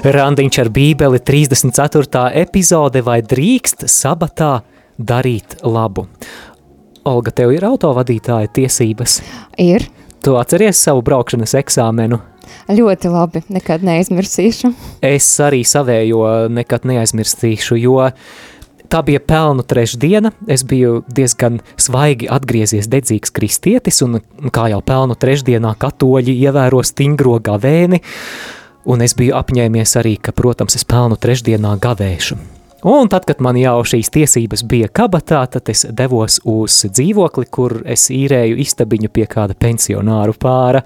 Randiņš ar bībeli 34. epizode vai drīkst sabatā darīt labu. Olga, tev ir autovadītāja tiesības? Ir. Tu atceries savu braukšanas eksāmenu? Ļoti labi, nekad neaizmirsīšu. Es arī savējo nekad neaizmirstīšu, jo tā bija pelnu trešdiena. Es biju diezgan svaigi atgriezies dedzīgs kristietis, un kā jau pelnu trešdienā katoļi ievēro stingro gavēni, un es biju apņēmies arī, ka, protams, es pelnu trešdienā gavēšu. Un tad, kad man jau šīs tiesības bija kabatā, tad es devos uz dzīvokli, kur es īrēju istabiņu pie kāda pensionāru pāra.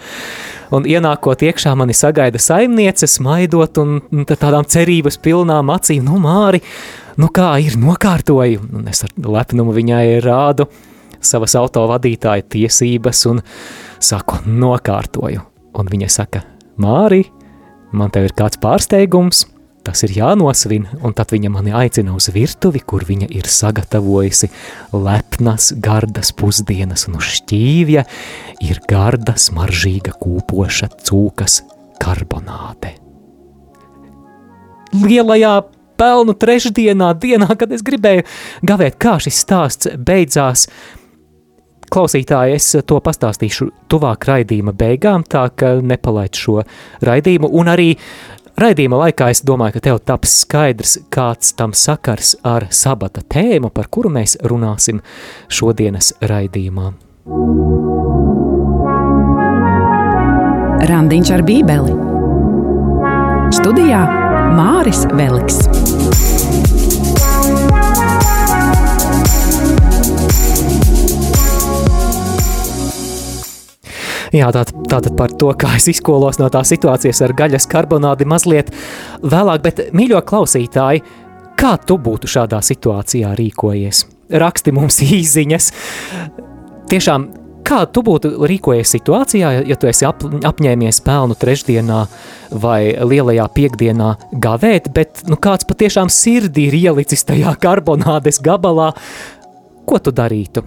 Un ienākot iekšā, mani sagaida saimniece, smaidot un tādām cerības pilnām acīm, nu, Māri, nu kā ir nokārtoju? Un es ar lepnumu viņai rādu savas auto vadītāja tiesības un saku, nokārtoju. Un viņa saka, Māri, man tev ir kāds pārsteigums, tas ir jānosvin, un tad viņa mani aicina uz virtuvi, kur viņa ir sagatavojusi lepnas, gardas pusdienas, un uz šķīvja ir garda, smaržīga, kūpoša cūkas karbonāte. Lielajā pelnu trešdienā, dienā, kad es gribēju gavēt, kā šis stāsts beidzās, klausītāji, es to pastāstīšu tuvāk raidījuma beigām, tā ka nepalaid šo raidījumu, un arī Raidījuma laikā es domāju, ka tev taps skaidrs, kāds tam sakars ar sabata tēmu, par kuru mēs runāsim šodienas raidījumā. Randiņš ar bībeli Studijā Māris Veliks. Jā, tātad, tātad par to, kā es izkolos no tās situācijas ar gaļas karbonādi mazliet vēlāk, bet mīļo klausītāji, kā tu būtu šādā situācijā rīkojies? Raksti mums īziņas. Tiešām, kā tu būtu rīkojies situācijā, ja tu esi ap, apņēmies pelnu trešdienā vai lielajā piekdienā gavēt, bet nu, kāds patiešām sirdī ir ielicis tajā karbonādes gabalā, ko tu darītu?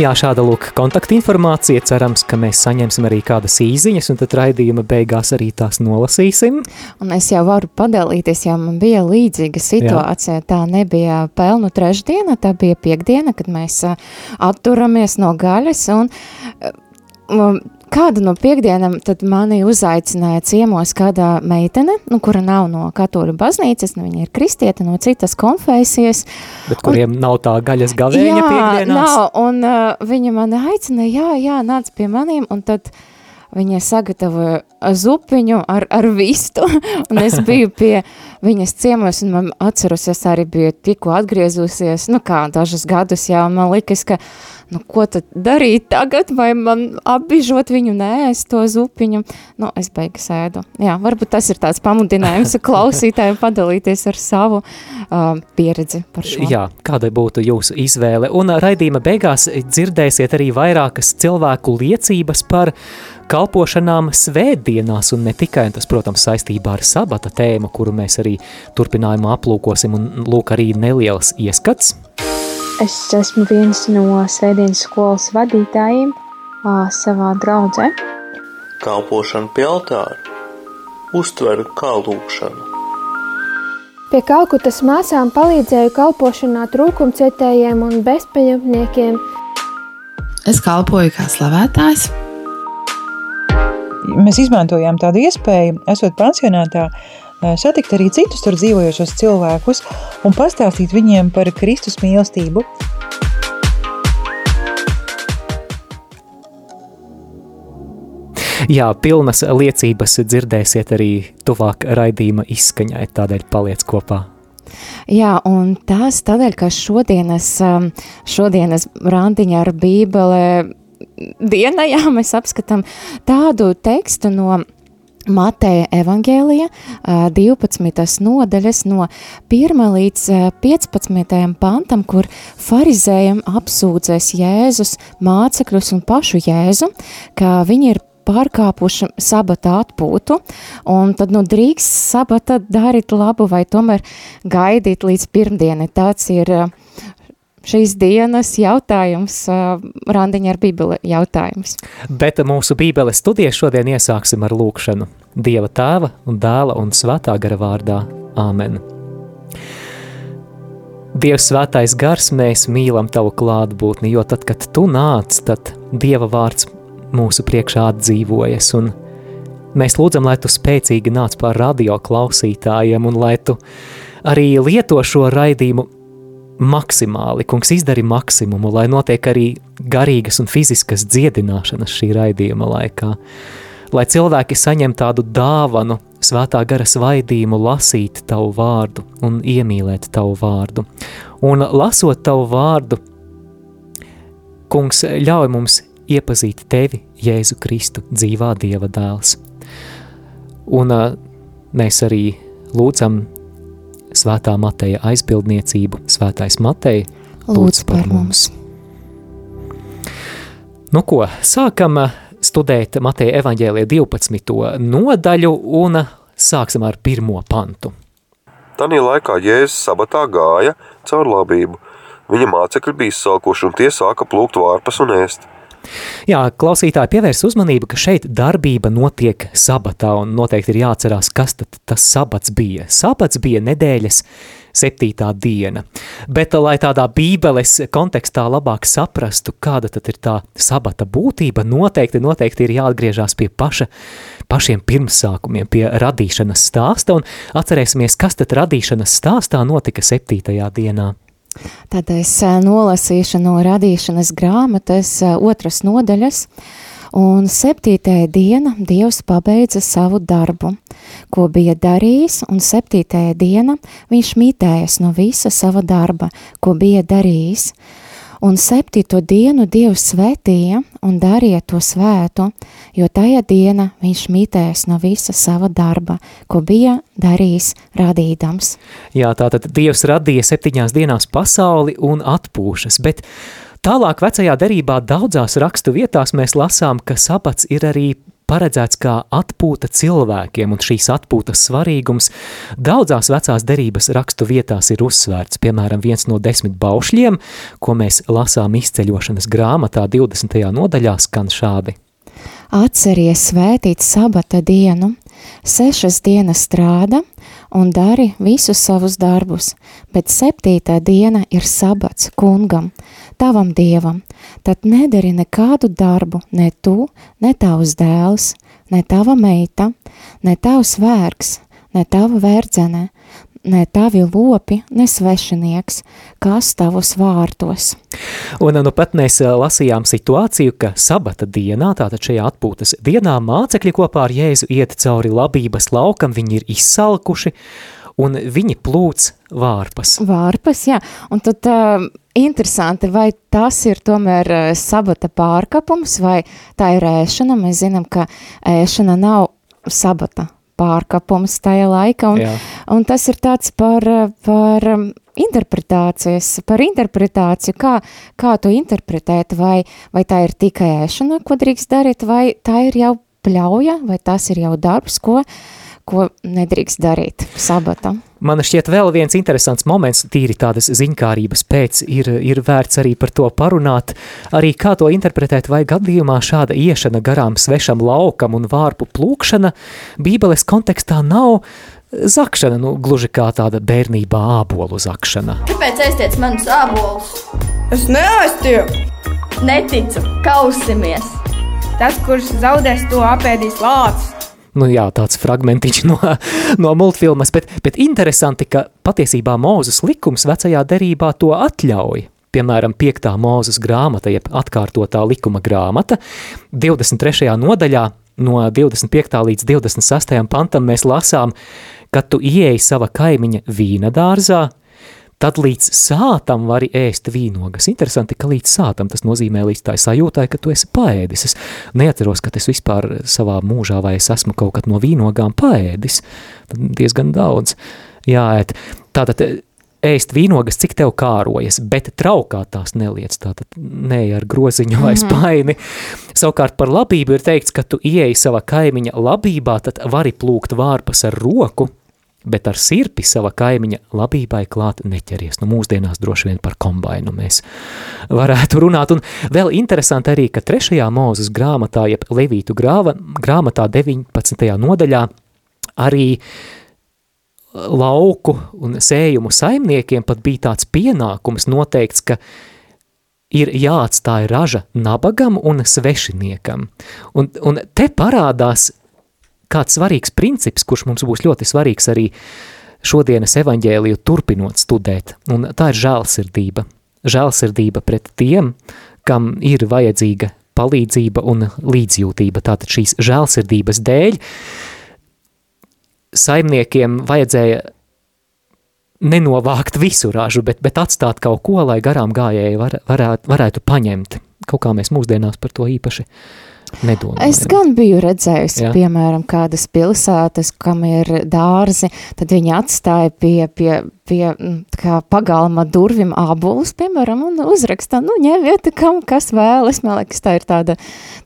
Jā, šāda lūk kontaktinformācija. Cerams, ka mēs saņemsim arī kādas īziņas, un tad raidījuma beigās arī tās nolasīsim. Un es jau varu padalīties, ja man bija līdzīga situācija. Jā. Tā nebija pelnu trešdiena, tā bija piekdiena, kad mēs atturamies no gaļas, un kādu no piekdienām tad mani uzaicināja ciemos kādā meitene, nu, kura nav no katoļu baznīcas, nu, viņa ir kristieta no citas konfesijas. Bet kuriem un, nav tā gaļas gavēņa jā, piekdienās? Jā, nav, un uh, viņa mani aicināja, jā, jā, nāc pie maniem, un tad viņa sagatavoja zupiņu ar, ar vistu, un es biju pie viņas ciemos, un man atceros, es arī biju tikko atgriezusies, nu kā dažus gadus jau, man likas, ka nu, ko tad darīt tagad, vai man apbižot viņu, nē, es to zupiņu, nu, es beigas ēdu. Jā, varbūt tas ir tāds pamudinājums klausītājiem padalīties ar savu uh, pieredzi par šo. Jā, kāda būtu jūsu izvēle? Un raidījuma beigās dzirdēsiet arī vairākas cilvēku liecības par kalpošanām svētdienās, un ne tikai tas, protams, saistībā ar sabata tēmu, kuru mēs arī turpinājumā aplūkosim, un lūk arī neliels ieskats – Es esmu viens no svētdienas skolas vadītājiem savā draudzē. Kalpošana pie altāra, uztveru kā lūkšanu. Pie Kalkutas māsām palīdzēju kalpošanā trūkumcietējiem un bezpajumtniekiem. Es kalpoju kā slavētājs. Mēs izmantojām tādu iespēju, esot pansionātā, satikt arī citus tur dzīvojošos cilvēkus un pastāstīt viņiem par Kristus mīlestību. Jā, pilnas liecības dzirdēsiet arī tuvāk raidījuma izskaņai, tādēļ paliec kopā. Jā, un tas tādēļ, ka šodienas, šodienas randiņa ar bībele dienā, jā, mēs apskatām tādu tekstu no Mateja evangēlija 12. nodaļas no 1 līdz 15. pantam, kur farizējiem apsūdzēs Jēzus mācekļus un pašu Jēzu, ka viņi ir pārkāpuši sabata atpūtu, un tad nu drīkst sabata darīt labu vai tomēr gaidīt līdz pirmdienai. Tāds ir šīs dienas jautājums, randiņa ar bībeli jautājums. Bet mūsu bībeles studijas šodien iesāksim ar lūkšanu. Dieva tēva un dēla un svētā gara vārdā. Āmen. Dievs svētais gars, mēs mīlam tavu klātbūtni, jo tad, kad tu nāc, tad Dieva vārds mūsu priekšā atdzīvojas, un mēs lūdzam, lai tu spēcīgi nāc pār radio klausītājiem, un lai tu arī lieto šo raidījumu maksimāli, kungs izdari maksimumu, lai notiek arī garīgas un fiziskas dziedināšanas šī raidījuma laikā, lai cilvēki saņem tādu dāvanu, svētā gara svaidījumu lasīt tavu vārdu un iemīlēt tavu vārdu. Un lasot tavu vārdu, kungs ļauj mums iepazīt tevi, Jēzu Kristu, dzīvā Dieva dēls. Un uh, mēs arī lūdzam svētā Mateja aizbildniecību, svētais Mateja, lūdz par mums. Nu ko, sākam studēt Mateja evaņģēlija 12. nodaļu un sāksim ar pirmo pantu. Tanī laikā Jēzus sabatā gāja caur labību. Viņa mācekļi bija salkuši un tie sāka plūkt vārpas un ēst. Jā, klausītāji pievērs uzmanību, ka šeit darbība notiek sabatā, un noteikti ir jāatcerās, kas tad tas sabats bija. Sabats bija nedēļas septītā diena, bet, lai tādā bībeles kontekstā labāk saprastu, kāda tad ir tā sabata būtība, noteikti, noteikti ir jāatgriežās pie paša, pašiem pirmsākumiem, pie radīšanas stāsta, un atcerēsimies, kas tad radīšanas stāstā notika septītajā dienā. Tad es nolasīšu no radīšanas grāmatas otras nodaļas, un septītajā diena Dievs pabeidza savu darbu, ko bija darījis, un septītajā diena viņš mitējas no visa sava darba, ko bija darījis, un septīto dienu Dievs svētīja un darīja to svētu, jo tajā diena viņš mitēs no visa sava darba, ko bija darījis radīdams. Jā, tātad Dievs radīja septiņās dienās pasauli un atpūšas, bet tālāk vecajā derībā daudzās rakstu vietās mēs lasām, ka sabats ir arī paredzēts kā atpūta cilvēkiem, un šīs atpūtas svarīgums daudzās vecās derības rakstu vietās ir uzsvērts. Piemēram, viens no desmit baušļiem, ko mēs lasām izceļošanas grāmatā 20. nodaļā, skan šādi. Atceries svētīt sabata dienu, sešas dienas strāda un dari visus savus darbus, bet septītā diena ir sabats kungam, tavam dievam, tad nedari nekādu darbu, ne tu, ne tavs dēls, ne tava meita, ne tavs vērks, ne tava verdzene, ne tavi lopi, ne svešinieks, kas tavus vārtos. Un nu pat mēs lasījām situāciju, ka sabata dienā, tātad šajā atpūtas dienā, mācekļi kopā ar Jēzu iet cauri labības laukam, viņi ir izsalkuši, un viņi plūc vārpas. Vārpas, jā. Un tad uh, interesanti, vai tas ir tomēr uh, sabata pārkapums, vai tā ir ēšana. Mēs zinām, ka ēšana nav sabata pārkapums tajā laikā, un, jā. un tas ir tāds par, par interpretācijas, par interpretāciju, kā, kā to interpretēt, vai, vai tā ir tikai ēšana, ko drīkst darīt, vai tā ir jau pļauja, vai tas ir jau darbs, ko, ko nedrīkst darīt sabatam. Man šķiet vēl viens interesants moments, tīri tādas ziņkārības pēc, ir, ir vērts arī par to parunāt, arī kā to interpretēt, vai gadījumā šāda iešana garām svešam laukam un vārpu plūkšana Bībeles kontekstā nav zakšana, nu, gluži kā tāda bērnībā ābolu zakšana. Kāpēc aiztiec manus ābolus? Es neaiztieku! Neticu, kausimies! Tas, kurš zaudēs, to apēdīs lācis nu jā, tāds fragmentiņš no, no multfilmas, bet, bet interesanti, ka patiesībā Mūzes likums vecajā derībā to atļauj. Piemēram, 5. mūzes grāmata, jeb atkārtotā likuma grāmata, 23. nodaļā no 25. līdz 26. pantam mēs lasām, kad tu ieeji sava kaimiņa vīna dārzā, tad līdz sātam vari ēst vīnogas. Interesanti, ka līdz sātam tas nozīmē līdz tā sajūtai, ka tu esi paēdis. Es neatceros, ka es vispār savā mūžā vai es esmu kaut kad no vīnogām paēdis. Diezgan daudz jāēt. Tātad ēst vīnogas, cik tev kārojas, bet traukā tās neliec, tātad ne ar groziņu vai spaini. Mm -hmm. Savukārt par labību ir teikts, ka tu ieeji sava kaimiņa labībā, tad vari plūkt vārpas ar roku, bet ar sirpi sava kaimiņa labībai klāt neķeries. Nu, mūsdienās droši vien par kombainu mēs varētu runāt. Un vēl interesanti arī, ka trešajā mūzes grāmatā, jeb Levītu grāva, grāmatā 19. nodaļā, arī lauku un sējumu saimniekiem pat bija tāds pienākums noteikts, ka ir jāatstāja raža nabagam un svešiniekam. Un, un te parādās kāds svarīgs princips, kurš mums būs ļoti svarīgs arī šodienas evaņģēliju turpinot studēt, un tā ir žēlsirdība. Žēlsirdība pret tiem, kam ir vajadzīga palīdzība un līdzjūtība. Tātad šīs žēlsirdības dēļ saimniekiem vajadzēja nenovākt visu ražu, bet, bet atstāt kaut ko, lai garām gājēji var, varētu, varētu paņemt. Kaut kā mēs mūsdienās par to īpaši nedomājam. Es gan biju redzējusi, ja? piemēram, kādas pilsētas, kam ir dārzi, tad viņi atstāja pie, pie, pie mm, kā pagalma durvim ābolus, piemēram, un uzrakstā, nu, ņemiet, kam kas vēlas. Man liekas, tā ir tāda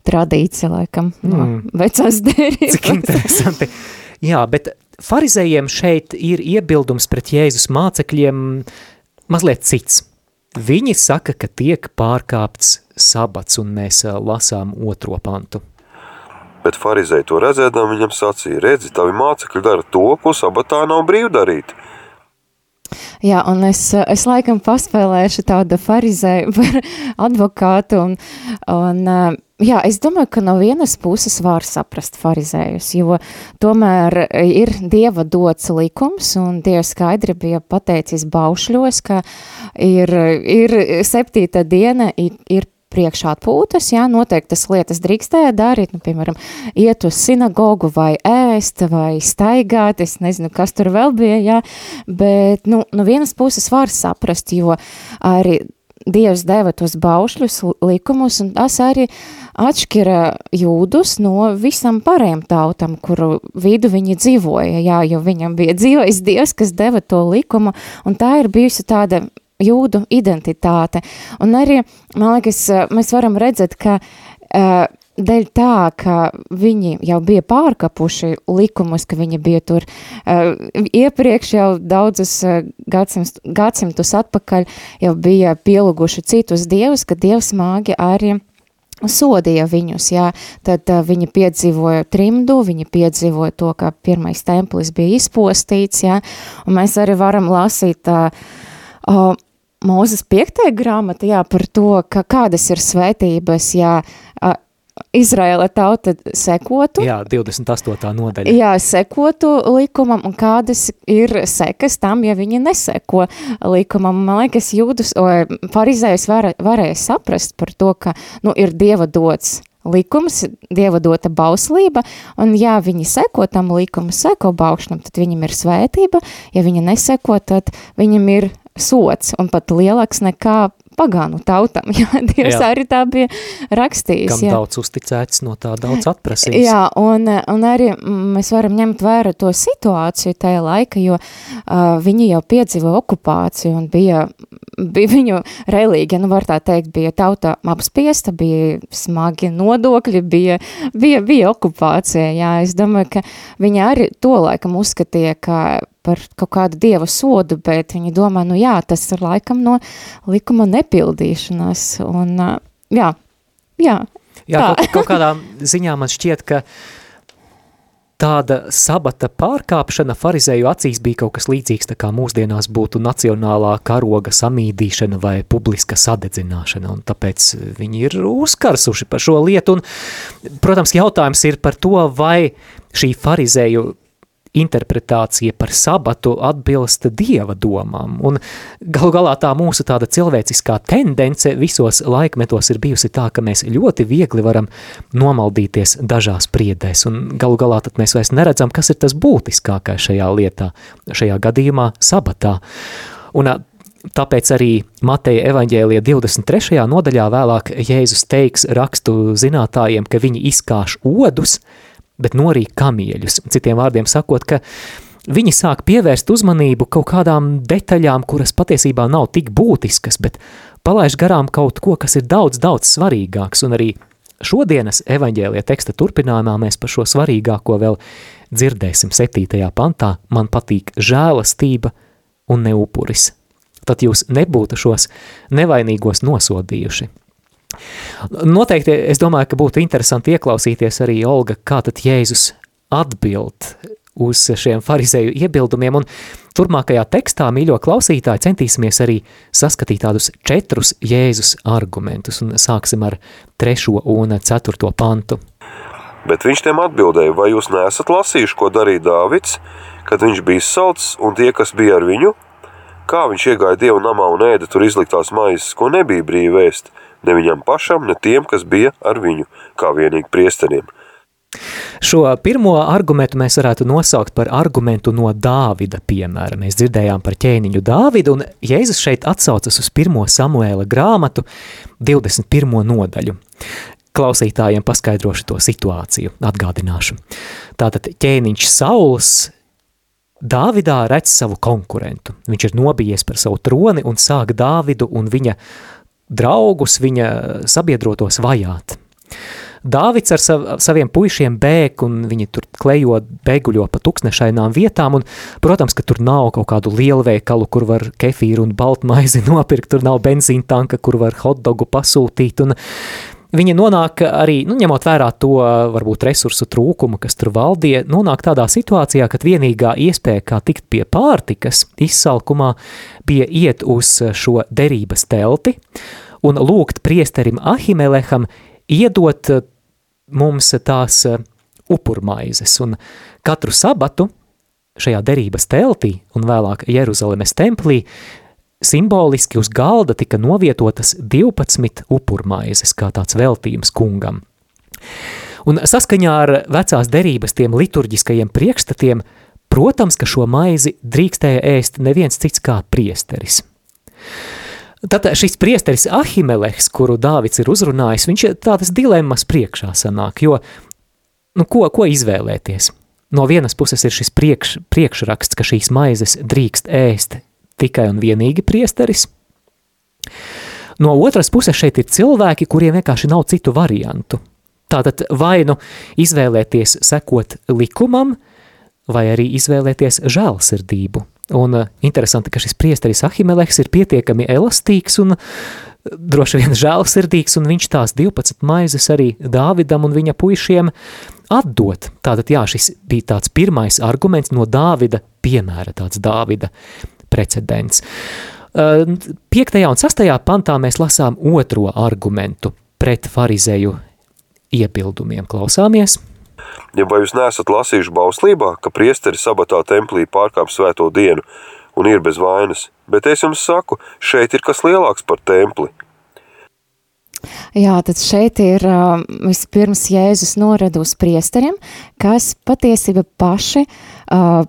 tradīcija, laikam, no mm. vecās derības. Cik interesanti. Jā, bet farizējiem šeit ir iebildums pret Jēzus mācekļiem mazliet cits. Viņi saka, ka tiek pārkāpts sabats, un mēs lasām otro pantu. Bet farizēji to redzēdam, viņam sacīja, redzi, tavi mācekļi dara to, ko sabatā nav brīv darīt. Jā, un es, es laikam paspēlēšu tādu farizēju par advokātu, un, un Jā, es domāju, ka no vienas puses var saprast farizējus, jo tomēr ir Dieva dots likums, un Dievs skaidri bija pateicis baušļos, ka ir, ir septīta diena, ir, ir priekšā atpūtas, jā, noteiktas lietas drīkstēja darīt, nu, piemēram, iet uz sinagogu vai ēst vai staigāt, es nezinu, kas tur vēl bija, jā, bet, nu, no vienas puses var saprast, jo arī Dievs deva tos baušļus, likumus, un tas arī atšķira jūdus no visam pārējiem tautam, kuru vidu viņi dzīvoja, jā, jo viņam bija dzīvojis Dievs, kas deva to likumu, un tā ir bijusi tāda jūdu identitāte. Un arī, man liekas, mēs varam redzēt, ka uh, dēļ tā, ka viņi jau bija pārkapuši likumus, ka viņi bija tur uh, iepriekš jau daudzus uh, gadsimtus, gadsimtus atpakaļ, jau bija pielūguši citus dievus, ka dievs māgi arī sodīja viņus, jā, tad uh, viņi piedzīvoja trimdu, viņi piedzīvoja to, ka pirmais templis bija izpostīts, jā, un mēs arī varam lasīt uh, uh, Mūzes piektajā grāmatā, jā, par to, ka kādas ir svētības, jā, uh, Izraela tauta sekotu. Jā, 28. nodaļa. Jā, sekotu likumam, un kādas ir sekas tam, ja viņi neseko likumam. Man liekas, jūdus, farizējus var, varēja saprast par to, ka, nu, ir Dieva dots likums, Dieva dota bauslība, un ja viņi seko tam likumu, seko baušņam, tad viņam ir svētība, ja viņi neseko, tad viņam ir sots, un pat lielāks nekā pagānu tautam, jo Dievs jā. arī tā bija rakstījis. Kam jā. daudz uzticēts, no tā daudz atprasīs. Jā, un, un arī mēs varam ņemt vērā to situāciju tajā laika, jo uh, viņi jau piedzīvo okupāciju un bija, bija viņu relīga, nu var tā teikt, bija tauta apspiesta, bija smagi nodokļi, bija, bija, bija okupācija, jā, es domāju, ka viņi arī to laikam uzskatīja, ka par kaut kādu dieva sodu, bet viņi domā, nu jā, tas ir laikam no likuma nepildīšanās, un jā, jā. Jā, tā. kaut, kaut kādā ziņā man šķiet, ka tāda sabata pārkāpšana farizēju acīs bija kaut kas līdzīgs, tā kā mūsdienās būtu nacionālā karoga samīdīšana vai publiska sadedzināšana, un tāpēc viņi ir uzkarsuši par šo lietu, un, protams, jautājums ir par to, vai šī farizēju interpretācija par sabatu atbilst dieva domām. Un galu galā tā mūsu tāda cilvēciskā tendence visos laikmetos ir bijusi tā, ka mēs ļoti viegli varam nomaldīties dažās priedēs, un galu galā tad mēs vairs neredzam, kas ir tas būtiskākais šajā lietā, šajā gadījumā sabatā. Un Tāpēc arī Mateja evaņģēlija 23. nodaļā vēlāk Jēzus teiks rakstu zinātājiem, ka viņi izkāš odus, bet norīk kamieļus. Citiem vārdiem sakot, ka viņi sāk pievērst uzmanību kaut kādām detaļām, kuras patiesībā nav tik būtiskas, bet palaiž garām kaut ko, kas ir daudz, daudz svarīgāks, un arī šodienas evaņģēlija teksta turpinājumā mēs par šo svarīgāko vēl dzirdēsim septītajā pantā, man patīk žēlastība un neupuris tad jūs nebūtu šos nevainīgos nosodījuši. Noteikti es domāju, ka būtu interesanti ieklausīties arī Olga, kā tad Jēzus atbild uz šiem farizēju iebildumiem, un turpmākajā tekstā, mīļo klausītāji, centīsimies arī saskatīt tādus četrus Jēzus argumentus, un sāksim ar trešo un ceturto pantu. Bet viņš tiem atbildēja, vai jūs neesat lasījuši, ko darīja Dāvids, kad viņš bija salds, un tie, kas bija ar viņu, Kā viņš iegāja dievu namā un ēda tur izliktās maizes, ko nebija brīvi vēst, ne viņam pašam, ne tiem, kas bija ar viņu, kā vienīgi priesteriem. Šo pirmo argumentu mēs varētu nosaukt par argumentu no Dāvida piemēra. Mēs dzirdējām par ķēniņu Dāvidu, un Jēzus šeit atsaucas uz 1. Samuēla grāmatu 21. nodaļu. Klausītājiem paskaidrošu to situāciju, atgādināšu. Tātad ķēniņš Sauls Dāvidā redz savu konkurentu. Viņš ir nobijies par savu troni un sāk Dāvidu un viņa draugus, viņa sabiedrotos vajāt. Dāvids ar sav, saviem puišiem bēg, un viņi tur klejo, beguļo pa tuksnešainām vietām, un, protams, ka tur nav kaut kādu lielveikalu, kur var kefīru un baltmaizi nopirkt, tur nav benzīna tanka, kur var hotdogu pasūtīt, un Viņa nonāk arī, nu, ņemot vērā to varbūt resursu trūkumu, kas tur valdīja, nonāk tādā situācijā, kad vienīgā iespēja, kā tikt pie pārtikas izsalkumā, bija iet uz šo derības telti un lūgt priesterim Ahimeleham iedot mums tās upurmaizes. Un katru sabatu šajā derības teltī un vēlāk Jeruzalemes templī simboliski uz galda tika novietotas 12 upurmaizes, kā tāds veltījums kungam. Un saskaņā ar vecās derības tiem liturģiskajiem priekšstatiem, protams, ka šo maizi drīkstēja ēst neviens cits kā priesteris. Tad šis priesteris Ahimelehs, kuru Dāvids ir uzrunājis, viņš tādas dilemmas priekšā sanāk, jo, nu, ko, ko izvēlēties? No vienas puses ir šis priekš, priekšraksts, ka šīs maizes drīkst ēst tikai un vienīgi priesteris. No otras puses šeit ir cilvēki, kuriem vienkārši nav citu variantu. Tātad vai nu izvēlēties sekot likumam, vai arī izvēlēties žēlsirdību. Un uh, interesanti, ka šis priesteris Ahimeleks ir pietiekami elastīgs un uh, droši vien žēlsirdīgs, un viņš tās 12 maizes arī Dāvidam un viņa puišiem atdot. Tātad jā, šis bija tāds pirmais arguments no Dāvida piemēra, tāds Dāvida precedents. 5. un 6. pantā mēs lasām otro argumentu pret farizēju iebildumiem. Klausāmies! Ja vai jūs neesat lasījuši bauslībā, ka priesteri sabatā templī pārkāp svēto dienu un ir bez vainas, bet es jums saku, šeit ir kas lielāks par templi. Jā, tad šeit ir uh, vispirms Jēzus norada uz priesteriem, kas patiesība paši uh,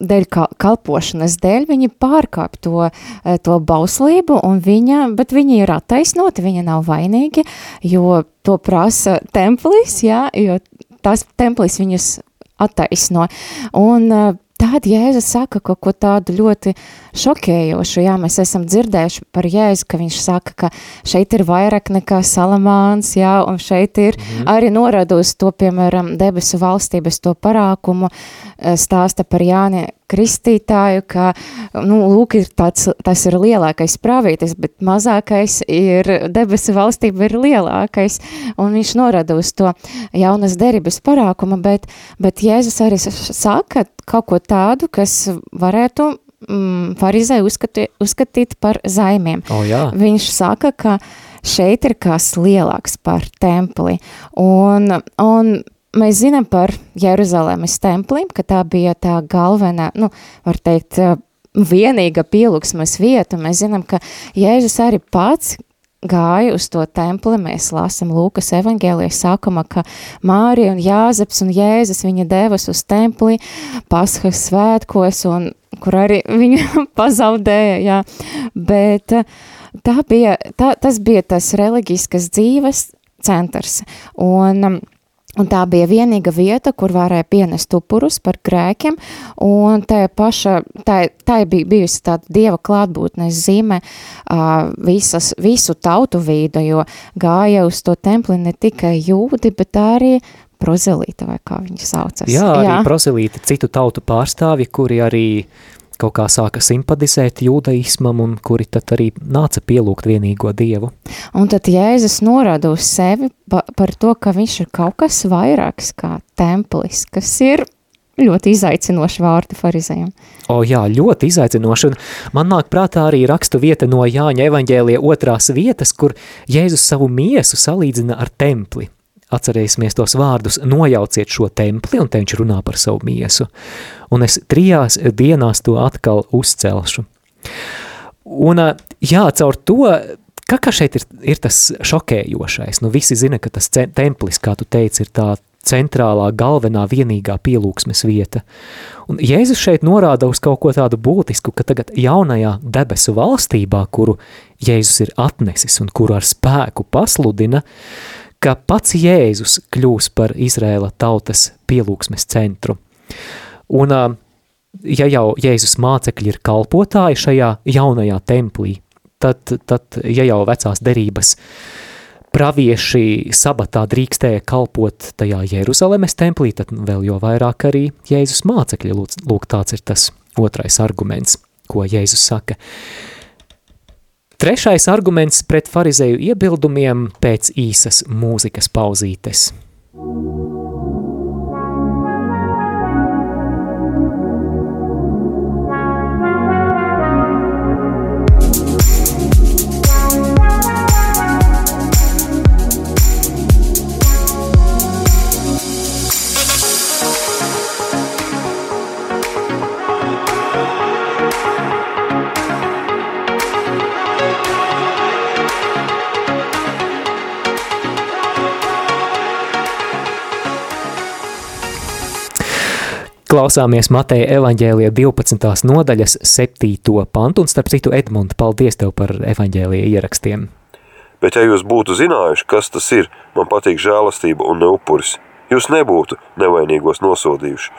dēļ kalpošanas dēļ viņi pārkāp to, eh, to bauslību, un viņa, bet viņi ir attaisnoti, viņi nav vainīgi, jo to prasa templis, jā, jo tas templis viņus attaisno. Un Tad Jēzus saka kaut ko tādu ļoti šokējošu. Jā, mēs esam dzirdējuši par Jēzu, ka viņš saka, ka šeit ir vairāk nekā salamāns, jā, un šeit ir mm. arī norādus to, piemēram, debesu valstības to parākumu, eh, stāsta par Jāni kristītāju, ka, nu, lūk, ir tāds, tas ir lielākais pravītis, bet mazākais ir, debesu valstība ir lielākais, un viņš norada uz to jaunas derības parākuma, bet, bet Jēzus arī saka kaut ko tādu, kas varētu mm, farizē uzskatīt, uzskatīt par zaimiem. Oh, jā. Viņš saka, ka šeit ir kas lielāks par templi, un, un mēs zinām par Jeruzalemes templim, ka tā bija tā galvenā, nu, var teikt, vienīga pielūgsmes vieta. Mēs zinām, ka Jēzus arī pats gāja uz to templi, mēs lasam Lūkas evaņģēlijas sākumā, ka Mārija un Jāzeps un Jēzus viņa devas uz templi Paskas svētkos, un kur arī viņa pazaudēja, jā, bet tā bija, tā, tas bija tas reliģiskas dzīves centrs, un um, Un tā bija vienīga vieta, kur varēja pienest upurus par grēkiem, un tā paša, tā, tā bija bijusi tāda dieva klātbūtnes zīme uh, visas, visu tautu vīdu, jo gāja uz to templi ne tikai jūdi, bet arī prozelīta, vai kā viņi saucas. Jā, arī Jā. prozelīti, citu tautu pārstāvi, kuri arī kaut kā sāka simpatizēt jūdaismam un kuri tad arī nāca pielūgt vienīgo dievu. Un tad Jēzus norāda uz sevi pa, par to, ka viņš ir kaut kas vairāks kā templis, kas ir ļoti izaicinoši vārdi farizējiem. O jā, ļoti izaicinoši, un man nāk prātā arī rakstu vieta no Jāņa evaņģēlija otrās vietas, kur Jēzus savu miesu salīdzina ar templi. Atcerēsimies tos vārdus, nojauciet šo templi, un te viņš runā par savu miesu. Un es trijās dienās to atkal uzcelšu. Un jā, caur to, kā, kā šeit ir, ir tas šokējošais, nu visi zina, ka tas templis, kā tu teici, ir tā centrālā, galvenā, vienīgā pielūgsmes vieta. Un Jēzus šeit norāda uz kaut ko tādu būtisku, ka tagad jaunajā debesu valstībā, kuru Jēzus ir atnesis un kuru ar spēku pasludina, uh, ka pats Jēzus kļūs par Izrēla tautas pielūgsmes centru. Un, ja jau Jēzus mācekļi ir kalpotāji šajā jaunajā templī, tad, tad ja jau vecās derības pravieši sabatā drīkstēja kalpot tajā Jeruzalemes templī, tad vēl jo vairāk arī Jēzus mācekļi, lūk, tāds ir tas otrais arguments, ko Jēzus saka. Trešais arguments pret farizēju iebildumiem pēc īsas mūzikas pauzītes. Klausāmies Mateja evaņģēlija 12. nodaļas 7. pantu, un starp citu, Edmund, paldies tev par evaņģēlija ierakstiem. Bet ja jūs būtu zinājuši, kas tas ir, man patīk žēlastība un ne upuris, jūs nebūtu nevainīgos nosodījuši.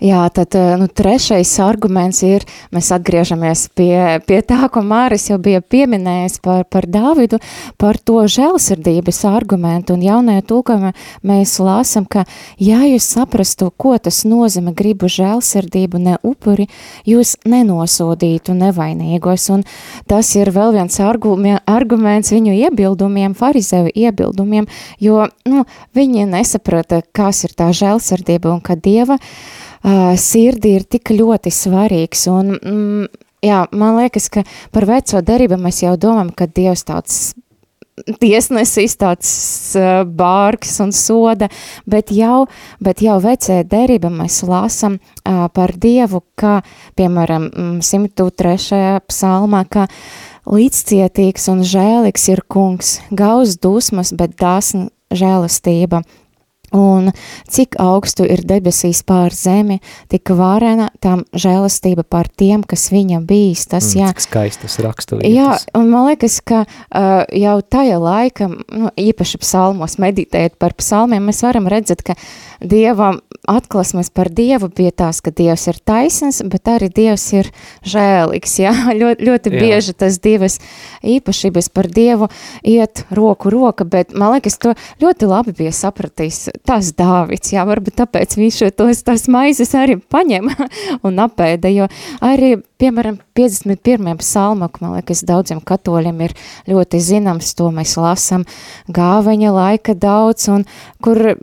Jā, tad eh, nu, trešais arguments ir, mēs atgriežamies pie, pie tā, ko Māris jau bija pieminējis par, par Dāvidu, par to žēlsirdības argumentu. Un jaunajā tūkojumā mēs lāsam, ka, ja jūs saprastu, ko tas nozīmē gribu žēlsirdību, ne upuri, jūs nenosodītu nevainīgos. Un tas ir vēl viens arguments viņu iebildumiem, farizeju iebildumiem, jo nu, viņi nesaprata, kas ir tā žēlsirdība un ka Dieva uh, sirdi ir tik ļoti svarīgs. Un, mm, jā, man liekas, ka par veco derību mēs jau domājam, ka Dievs tāds tiesnesis, tāds uh, bārgs un soda, bet jau, bet jau vecē derība mēs lasam uh, par Dievu, kā, piemēram, 103. Mm, psalmā, ka līdzcietīgs un žēlīgs ir kungs, gauz dusmas, bet dāsna žēlastība. Un cik augstu ir debesīs pār zemi, tik vārena tam žēlastība par tiem, kas viņa bijis. Tas, mm, jā, skaistas raksturītas. Jā, un man liekas, ka uh, jau tajā laika, nu, īpaši psalmos meditējot par psalmiem, mēs varam redzēt, ka Dievam atklāsmes par Dievu bija tās, ka Dievs ir taisns, bet arī Dievs ir žēlīgs, jā, ļoti, ļoti jā. bieži tas divas īpašības par Dievu iet roku roka, bet man liekas, to ļoti labi bija sapratījis tas Dāvids, jā, varbūt tāpēc viņš tos tās maizes arī paņem un apēda, jo arī, piemēram, 51. psalmak, man liekas, daudziem katoļiem ir ļoti zināms, to mēs lasam gāveņa laika daudz, un kur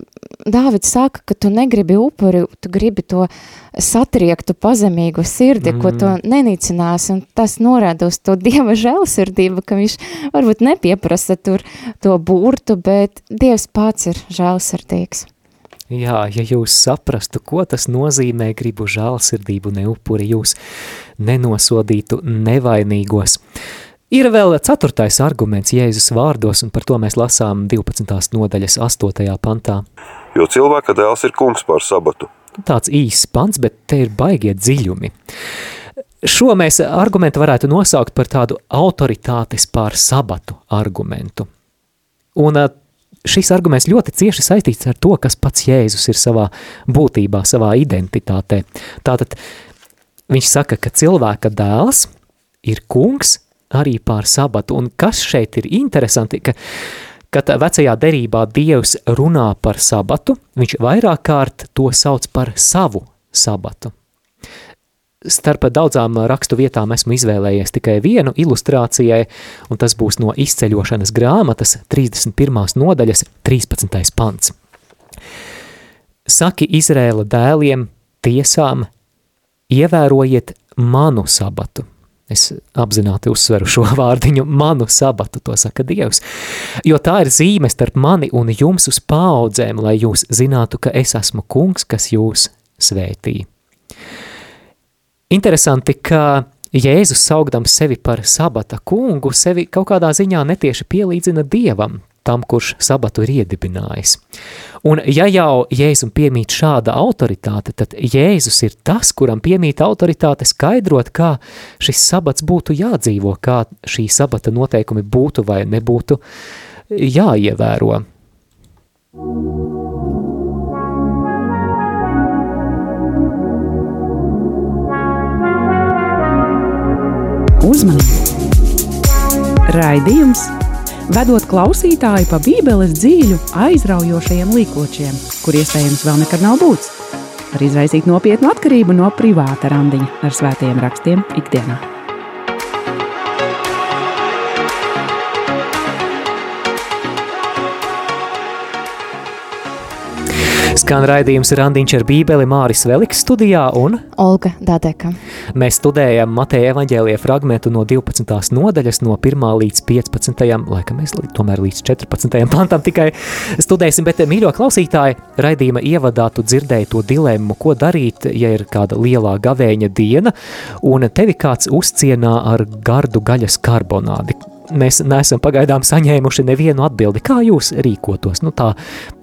Dāvids saka, ka tu negribi upuri, tu gribi to satriektu pazemīgu sirdi, mm. ko tu mm. nenīcinās, un tas norāda uz to Dieva žēlsirdību, ka viņš varbūt nepieprasa tur to burtu, bet Dievs pats ir žēlsirdīgs. Jā, ja jūs saprastu, ko tas nozīmē, gribu žēlsirdību, ne upuri, jūs nenosodītu nevainīgos. Ir vēl ceturtais arguments Jēzus vārdos, un par to mēs lasām 12. nodaļas 8. pantā. Jo cilvēka dēls ir kungs pār sabatu. Tāds īsts pants, bet te ir baigie dziļumi. Šo mēs argumentu varētu nosaukt par tādu autoritātes pār sabatu argumentu. Un šis arguments ļoti cieši saistīts ar to, kas pats Jēzus ir savā būtībā, savā identitātē. Tātad viņš saka, ka cilvēka dēls ir kungs arī pār sabatu. Un kas šeit ir interesanti, ka, kad vecajā derībā Dievs runā par sabatu, viņš vairāk kārt to sauc par savu sabatu. Starp daudzām rakstu vietām esmu izvēlējies tikai vienu ilustrācijai, un tas būs no izceļošanas grāmatas 31. nodaļas 13. pants. Saki Izrēla dēliem, tiesām, ievērojiet manu sabatu. Es apzināti uzsveru šo vārdiņu, manu sabatu, to saka Dievs. Jo tā ir zīme starp mani un jums uz paudzēm, lai jūs zinātu, ka es esmu kungs, kas jūs svētī. Interesanti, ka Jēzus saukdams sevi par sabata kungu, sevi kaut kādā ziņā netieši pielīdzina Dievam, tam, kurš sabatu ir iedibinājis. Un ja jau Jēzum piemīt šāda autoritāte, tad Jēzus ir tas, kuram piemīt autoritāte skaidrot, kā šis sabats būtu jādzīvo, kā šī sabata noteikumi būtu vai nebūtu jāievēro. Uzmanību! Raidījums vedot klausītāju pa Bībeles dzīļu, aizraujošajiem līkločiem, kur iespējams vēl nekad nav būts, var izraisīt nopietnu atkarību no privāta randiņa ar svētajiem rakstiem ikdienā. Skan raidījums Randiņš ar Bībeli Māris Veliks studijā un Olga Dadeka. Mēs studējam Mateja evaņģēlija fragmentu no 12. nodaļas no 1. līdz 15. laikam mēs tomēr līdz 14. pantam tikai studēsim, bet mīļo klausītāji, raidījuma ievadā tu dzirdēji to dilemmu, ko darīt, ja ir kāda lielā gavēņa diena un tevi kāds uzcienā ar gardu gaļas karbonādi mēs neesam pagaidām saņēmuši nevienu atbildi. Kā jūs rīkotos? Nu, tā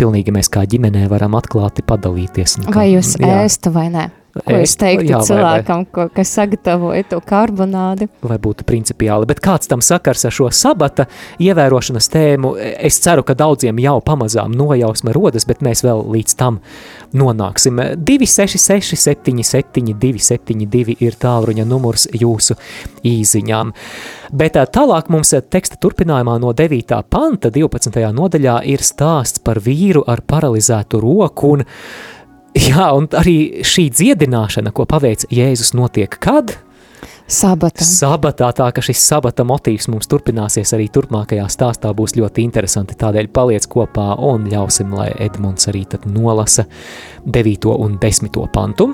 pilnīgi mēs kā ģimenē varam atklāti padalīties. Kā, vai jūs jā. ēstu vai nē? Ko es teiktu jā, cilvēkam, vai, vai. Ko, kas sagatavoja to karbonādi? Vai būtu principiāli, bet kāds tam sakars ar šo sabata ievērošanas tēmu? Es ceru, ka daudziem jau pamazām nojausma rodas, bet mēs vēl līdz tam nonāksim. 266 77 272 ir tālruņa numurs jūsu īziņām. Bet tālāk mums teksta turpinājumā no 9. panta 12. nodaļā ir stāsts par vīru ar paralizētu roku un Jā, un arī šī dziedināšana, ko paveic Jēzus, notiek kad? Sabata. Sabatā, tā ka šis sabata motīvs mums turpināsies arī turpmākajā stāstā būs ļoti interesanti, tādēļ paliec kopā un ļausim, lai Edmunds arī tad nolasa 9. un 10. pantu.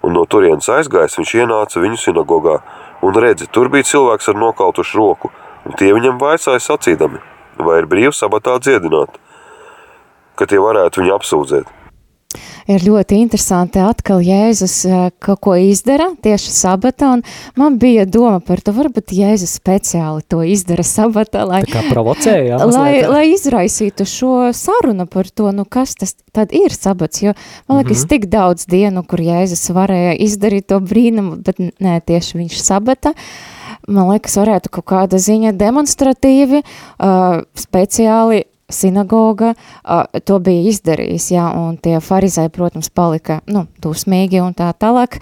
Un no turienes aizgājis viņš ienāca viņu sinagogā, un redzi, tur bija cilvēks ar nokautušu roku, un tie viņam vaicāja sacīdami, vai ir brīvs sabatā dziedināt, ka tie varētu viņu apsūdzēt ir ļoti interesanti atkal Jēzus eh, kaut ko izdara tieši sabatā, un man bija doma par to, varbūt Jēzus speciāli to izdara sabatā, lai, Tā kā provocēja, lai, lai izraisītu šo sarunu par to, nu kas tas tad ir sabats, jo man liekas mm -hmm. tik daudz dienu, kur Jēzus varēja izdarīt to brīnumu, bet nē, tieši viņš sabata, man liekas, varētu kaut kāda ziņa demonstratīvi, uh, speciāli sinagoga uh, to bija izdarījis, jā, un tie farizēji, protams, palika, nu, dusmīgi un tā tālāk,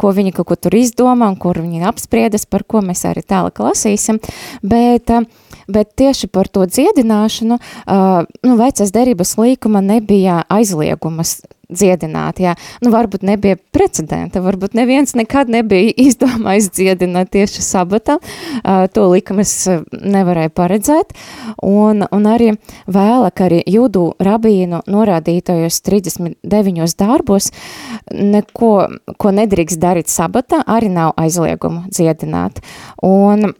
ko viņi kaut ko tur izdomā un kur viņi apspriedas, par ko mēs arī tālāk lasīsim, bet, uh, bet tieši par to dziedināšanu, uh, nu, vecas derības līkuma nebija aizliegumas dziedināt, jā. Nu, varbūt nebija precedenta, varbūt neviens nekad nebija izdomājis dziedināt tieši sabata, uh, to likumus nevarēja paredzēt, un, un arī vēlāk arī jūdu rabīnu norādītajos 39 darbos neko, ko nedrīkst darīt sabata, arī nav aizliegumu dziedināt. Un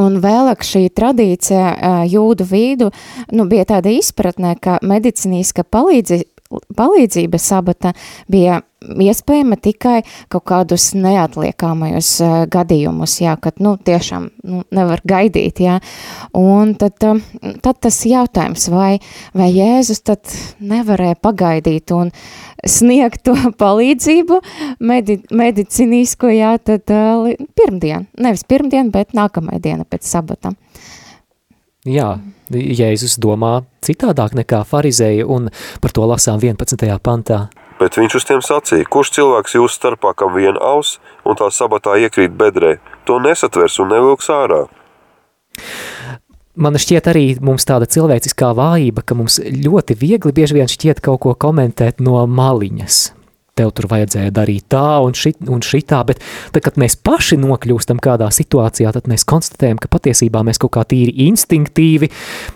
Un vēlāk šī tradīcija jūdu vīdu nu, bija tāda izpratnē, ka medicīniska palīdzi, palīdzība sabata bija iespējama tikai kaut kādus neatliekamajos uh, gadījumus, jā, kad, nu, tiešām nu, nevar gaidīt, jā. Un tad, uh, tad tas jautājums, vai, vai Jēzus tad nevarēja pagaidīt un sniegt to palīdzību medi, medicīnisko, jā, tad uh, pirmdien, nevis pirmdien, bet nākamajā diena pēc sabata. Jā, Jēzus domā citādāk nekā farizēja, un par to lasām 11. pantā. Bet viņš uz tiem sacīja, kurš cilvēks jūsu starpā, kam viena aus, un tā sabatā iekrīt bedrē, to nesatvers un nevilks ārā. Man šķiet arī mums tāda cilvēciskā vājība, ka mums ļoti viegli bieži vien šķiet kaut ko komentēt no maliņas tev tur vajadzēja darīt tā un, šit, un šitā, bet tad, kad mēs paši nokļūstam kādā situācijā, tad mēs konstatējam, ka patiesībā mēs kaut kā tīri instinktīvi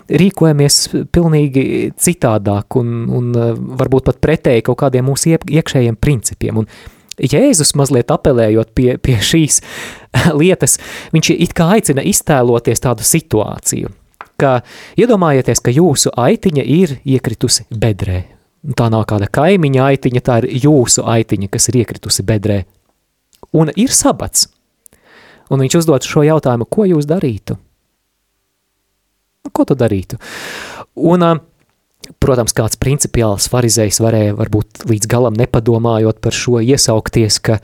rīkojamies pilnīgi citādāk un, un eh, varbūt pat pretēji kaut kādiem mūsu iekšējiem principiem. Un Jēzus mazliet apelējot pie, pie šīs lietas, viņš it kā aicina iztēloties tādu situāciju, ka iedomājieties, ka jūsu aitiņa ir iekritusi bedrē, Tā nav kāda kaimiņa aitiņa, tā ir jūsu aitiņa, kas ir iekritusi bedrē. Un ir sabats. Un viņš uzdod šo jautājumu, ko jūs darītu? Ko tu darītu? Un, protams, kāds principiāls farizējs varēja varbūt līdz galam nepadomājot par šo iesaukties, ka,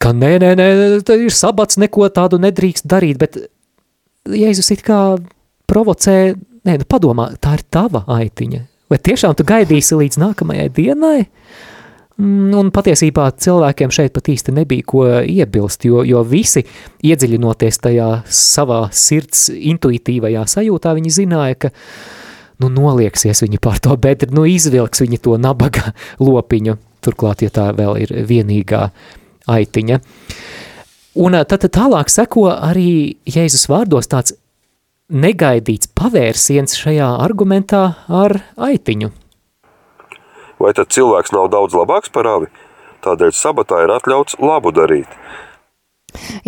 ka nē, nē, nē, tā ir sabats, neko tādu nedrīkst darīt, bet Jēzus it kā provocē, nē, nu padomā, tā ir tava aitiņa, Vai tiešām tu gaidīsi līdz nākamajai dienai? Mm, un patiesībā cilvēkiem šeit pat īsti nebija ko iebilst, jo, jo visi iedziļinoties tajā savā sirds intuitīvajā sajūtā, viņi zināja, ka nu, nolieksies viņi pār to bedri, nu, izvilks viņi to nabaga lopiņu, turklāt, ja tā vēl ir vienīgā aitiņa. Un tad tālāk seko arī Jēzus vārdos tāds negaidīts pavērsiens šajā argumentā ar aitiņu. Vai tad cilvēks nav daudz labāks par avi? Tādēļ sabatā ir atļauts labu darīt.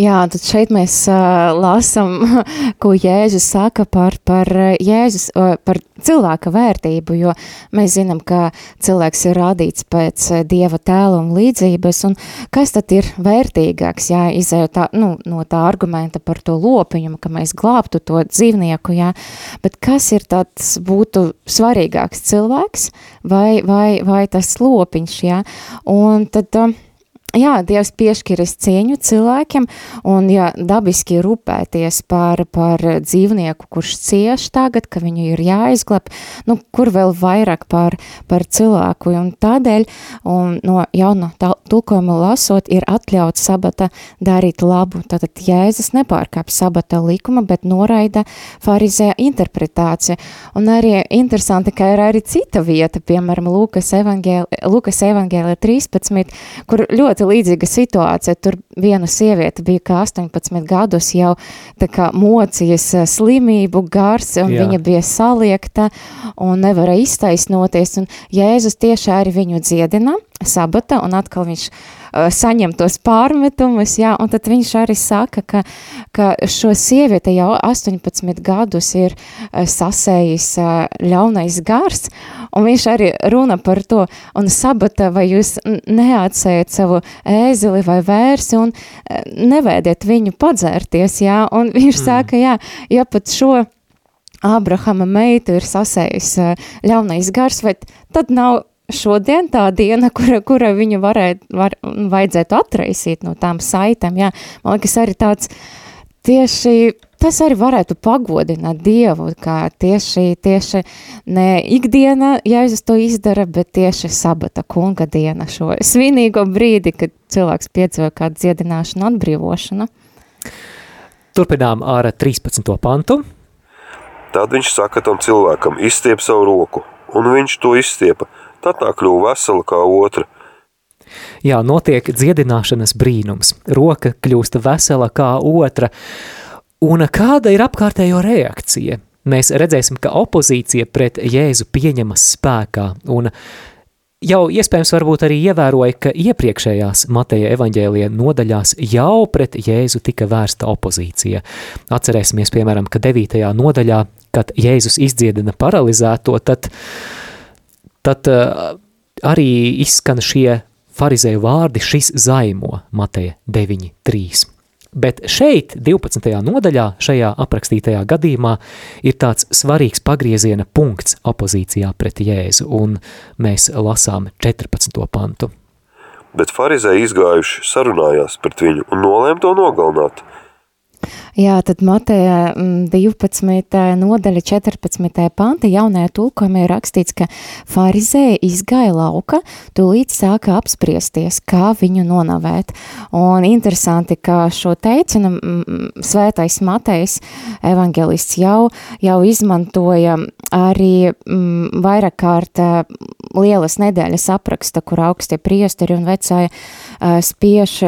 Jā, tad šeit mēs uh, lasām, ko Jēzus saka par, par, Jēzus, uh, par cilvēka vērtību, jo mēs zinām, ka cilvēks ir radīts pēc Dieva tēla un līdzības, un kas tad ir vērtīgāks, jā, izējot tā, nu, no tā argumenta par to lopiņu, ka mēs glābtu to dzīvnieku, jā, bet kas ir tāds būtu svarīgāks cilvēks? Vai, vai, vai tas lopiņš, jā, un tad... Uh, Jā, Dievs piešķiras cieņu cilvēkiem, un ja dabiski rūpēties par, par dzīvnieku, kurš cieš tagad, ka viņu ir jāizglāb, nu, kur vēl vairāk par, par cilvēku, un tādēļ, un no jauna tulkojuma lasot, ir atļauts sabata darīt labu, tātad Jēzus nepārkāp sabata likuma, bet noraida farizē interpretācija, un arī interesanti, ka ir arī cita vieta, piemēram, Lūkas evangēlē 13, kur ļoti ļoti līdzīga situācija. Tur viena sieviete bija kā 18 gadus jau tā kā mocījies eh, slimību gars, un Jā. viņa bija saliekta un nevarēja iztaisnoties, un Jēzus tieši arī viņu dziedina sabata, un atkal viņš uh, saņem tos pārmetumus, jā, un tad viņš arī saka, ka, ka šo sievieti jau 18 gadus ir uh, sasējis uh, ļaunais gars, un viņš arī runa par to, un sabata, vai jūs neatsējat savu ēzili vai vērsi, un uh, nevēdiet viņu padzērties, jā, un viņš mm. saka, jā, ja pat šo Ābrahama meitu ir sasējis ļaunais gars, vai tad nav šodien tā diena, kura, kura viņu varētu, var, vajadzētu atraisīt no tām saitēm, jā, man liekas arī tāds tieši, tas arī varētu pagodināt Dievu, kā tieši, tieši ne ikdiena Jēzus to izdara, bet tieši sabata kunga diena šo svinīgo brīdi, kad cilvēks piedzīvo kādu dziedināšanu, atbrīvošanu. Turpinām ar 13. pantu. Tad viņš saka tam cilvēkam, izstiep savu roku, un viņš to izstiepa – tad tā kļuva vesela kā otra. Jā, notiek dziedināšanas brīnums. Roka kļūst vesela kā otra. Un kāda ir apkārtējo reakcija? Mēs redzēsim, ka opozīcija pret Jēzu pieņemas spēkā, un jau iespējams varbūt arī ievēroja, ka iepriekšējās Mateja evaņģēlija nodaļās jau pret Jēzu tika vērsta opozīcija. Atcerēsimies, piemēram, ka 9. nodaļā, kad Jēzus izdziedina paralizēto, tad tad uh, arī izskan šie farizēju vārdi šis zaimo Mateja 9.3. Bet šeit, 12. nodaļā, šajā aprakstītajā gadījumā, ir tāds svarīgs pagrieziena punkts opozīcijā pret Jēzu, un mēs lasām 14. pantu. Bet farizēji izgājuši sarunājās pret viņu un nolēma to nogalināt – Jā, tad Mateja 12. Mm, nodaļa 14. panta jaunajā tulkojumā ir rakstīts, ka farizēja izgāja lauka, tūlīt sāka apspriesties, kā viņu nonavēt. Un interesanti, ka šo teicinu svētais Matejs evangelists jau, jau izmantoja arī m, vairāk kārt lielas nedēļas apraksta, kur augstie priesteri un vecāja spiež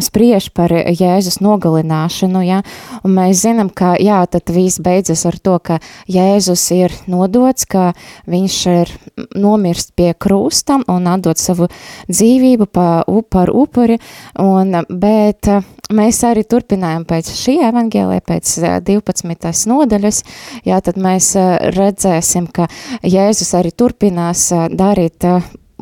spriež par Jēzus nogalināšanu, ja, un mēs zinām, ka, jā, tad viss beidzas ar to, ka Jēzus ir nodots, ka viņš ir nomirst pie krūstam un atdot savu dzīvību pa, par upuri, un, bet mēs arī turpinājam pēc šī evangēlē, pēc 12. nodaļas, jā, tad mēs redzēsim, ka Jēzus arī turpinās darīt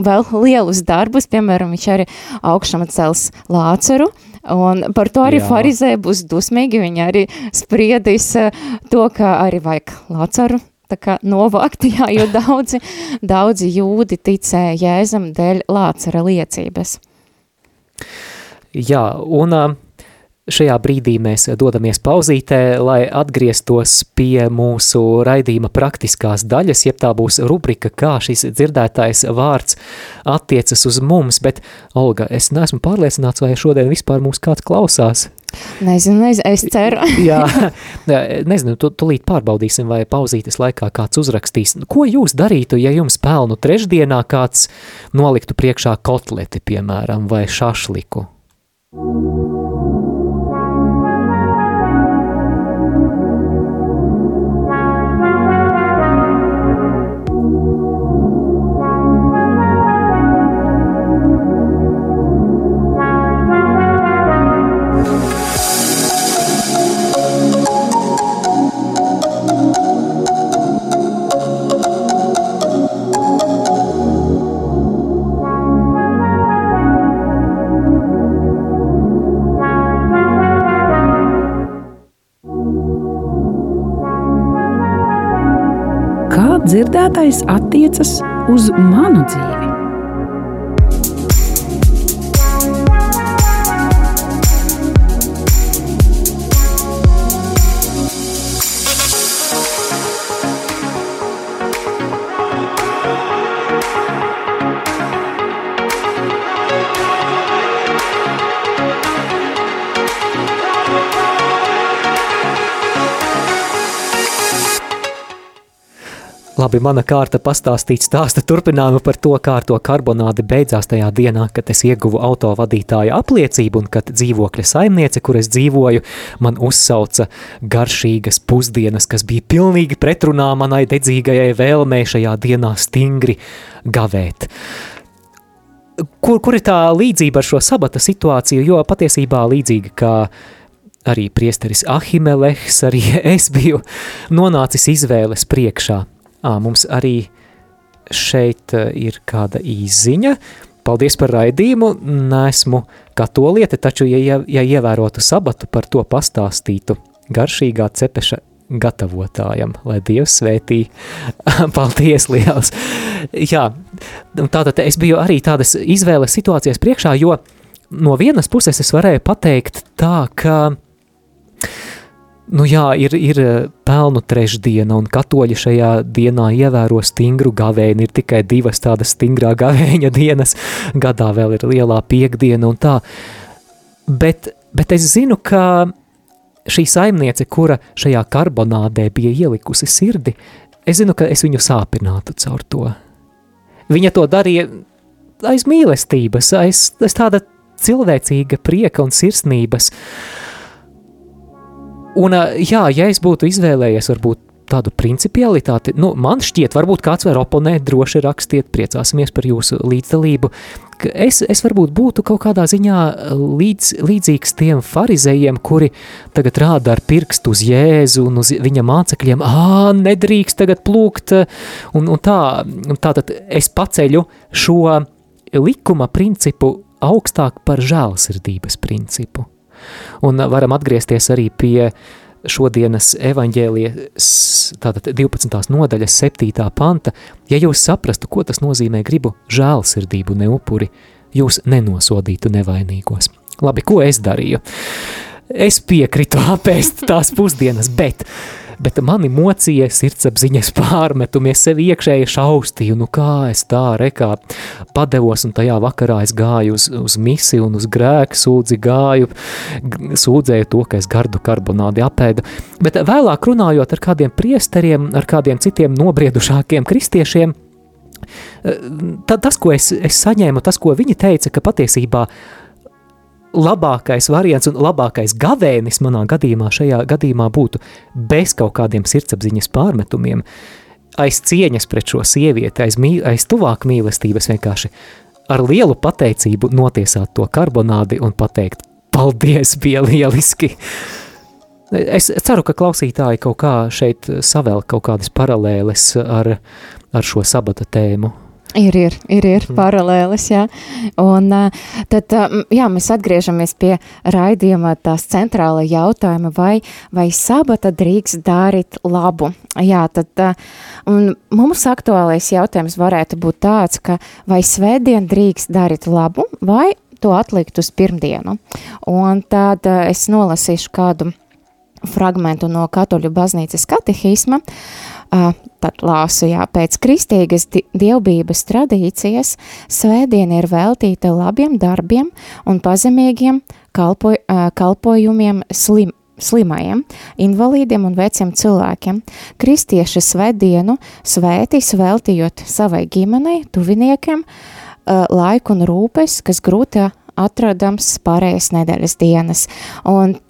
vēl lielus darbus, piemēram, viņš arī augšām cels Lāceru, un par to arī Jā. farizē būs dusmīgi, viņi arī spriedīs eh, to, ka arī vajag kā novākt, jā, jo daudzi, daudzi jūdi ticēja Jēzam dēļ Lācara liecības. Jā, un uh, Šajā brīdī mēs dodamies pauzītē, lai atgrieztos pie mūsu raidījuma praktiskās daļas, jeb tā būs rubrika, kā šis dzirdētājs vārds attiecas uz mums, bet, Olga, es neesmu pārliecināts, vai šodien vispār mūs kāds klausās. Nezinu, nezinu, es ceru. Jā, nezinu, tu, tulīt pārbaudīsim, vai pauzītes laikā kāds uzrakstīs. Ko jūs darītu, ja jums pelnu trešdienā kāds noliktu priekšā kotleti, piemēram, vai šašliku? Dzirdētais attiecas uz manu dzīvi. Labi, mana kārta pastāstīt stāsta turpinājumu par to, kā ar to karbonādi beidzās tajā dienā, kad es ieguvu autovadītāja apliecību un kad dzīvokļa saimniece, kur es dzīvoju, man uzsauca garšīgas pusdienas, kas bija pilnīgi pretrunā manai dedzīgajai vēlmei šajā dienā stingri gavēt. Kur, kur ir tā līdzība ar šo sabata situāciju, jo patiesībā līdzīga kā arī priesteris Ahimelehs, arī es biju nonācis izvēles priekšā – À, mums arī šeit ir kāda īziņa. Paldies par raidījumu. Nesmu katoliete, taču, ja, ja ievērotu sabatu, par to pastāstītu garšīgā cepeša gatavotājam, lai Dievs svētī. Paldies liels! Jā, tātad es biju arī tādas izvēles situācijas priekšā, jo no vienas puses es varēju pateikt tā, ka Nu jā, ir, ir eh, pelnu trešdiena, un katoļi šajā dienā ievēro stingru gavēni. Ir tikai divas tādas stingrā gavēņa dienas, gadā vēl ir lielā piekdiena un tā. Bet, bet es zinu, ka šī saimniece, kura šajā karbonādē bija ielikusi sirdi, es zinu, ka es viņu sāpinātu caur to. Viņa to darīja aiz mīlestības, aiz, aiz tāda cilvēcīga prieka un sirsnības. Uh, Un, jā, ja es būtu izvēlējies varbūt tādu principialitāti, nu, man šķiet, varbūt kāds var oponēt, droši rakstiet, priecāsimies par jūsu līdzdalību. Es, es varbūt būtu kaut kādā ziņā līdz, līdzīgs tiem farizējiem, kuri tagad rāda ar pirkstu uz Jēzu un uz viņa mācekļiem, ā, nedrīkst tagad plūkt, un, un tā, tā tad es paceļu šo likuma principu augstāk par žēlsirdības principu. Un varam atgriezties arī pie šodienas evaņģēlijas, tātad 12. nodaļas 7. panta, ja jūs saprastu, ko tas nozīmē gribu žēlsirdību ne upuri, jūs nenosodītu nevainīgos. Labi, ko es darīju? Es piekritu apēst tās pusdienas, bet bet mani mocīja sirdsapziņas pārmetumi, es sevi iekšēji šaustīju, nu kā es tā rekā padevos, un tajā vakarā es gāju uz, uz misi un uz grēku sūdzi gāju, sūdzēju to, ka es gardu karbonādi apēdu, bet vēlāk runājot ar kādiem priesteriem, ar kādiem citiem nobriedušākiem kristiešiem, tas, ko es, es saņēmu, tas, ko viņi teica, ka patiesībā labākais variants un labākais gavēnis manā gadījumā šajā gadījumā būtu bez kaut kādiem sirdsapziņas pārmetumiem, aiz cieņas pret šo sievieti, aiz, mī, aiz tuvāk mīlestības vienkārši ar lielu pateicību notiesāt to karbonādi un pateikt, paldies, bija lieliski! Es ceru, ka klausītāji kaut kā šeit savēl kaut kādas paralēles ar, ar šo sabata tēmu. Ir, ir, ir, ir mm. paralēlis, jā. Un tad, jā, mēs atgriežamies pie raidījuma tās centrāla jautājuma, vai, vai sabata drīkst darīt labu. Jā, tad, mums aktuālais jautājums varētu būt tāds, ka vai svētdien drīkst darīt labu, vai to atlikt uz pirmdienu. Un tad es nolasīšu kādu fragmentu no katoļu baznīcas katehisma, uh, Tad lāsu, jā, pēc kristīgas dievbības tradīcijas svētdiena ir veltīta labiem darbiem un pazemīgiem kalpo, kalpojumiem slim, slimajiem, invalīdiem un veciem cilvēkiem. Kristieši svētdienu svētīs veltījot savai ģimenei, tuviniekiem, laiku un rūpes, kas grūti atrodams pārējais nedēļas dienas. Un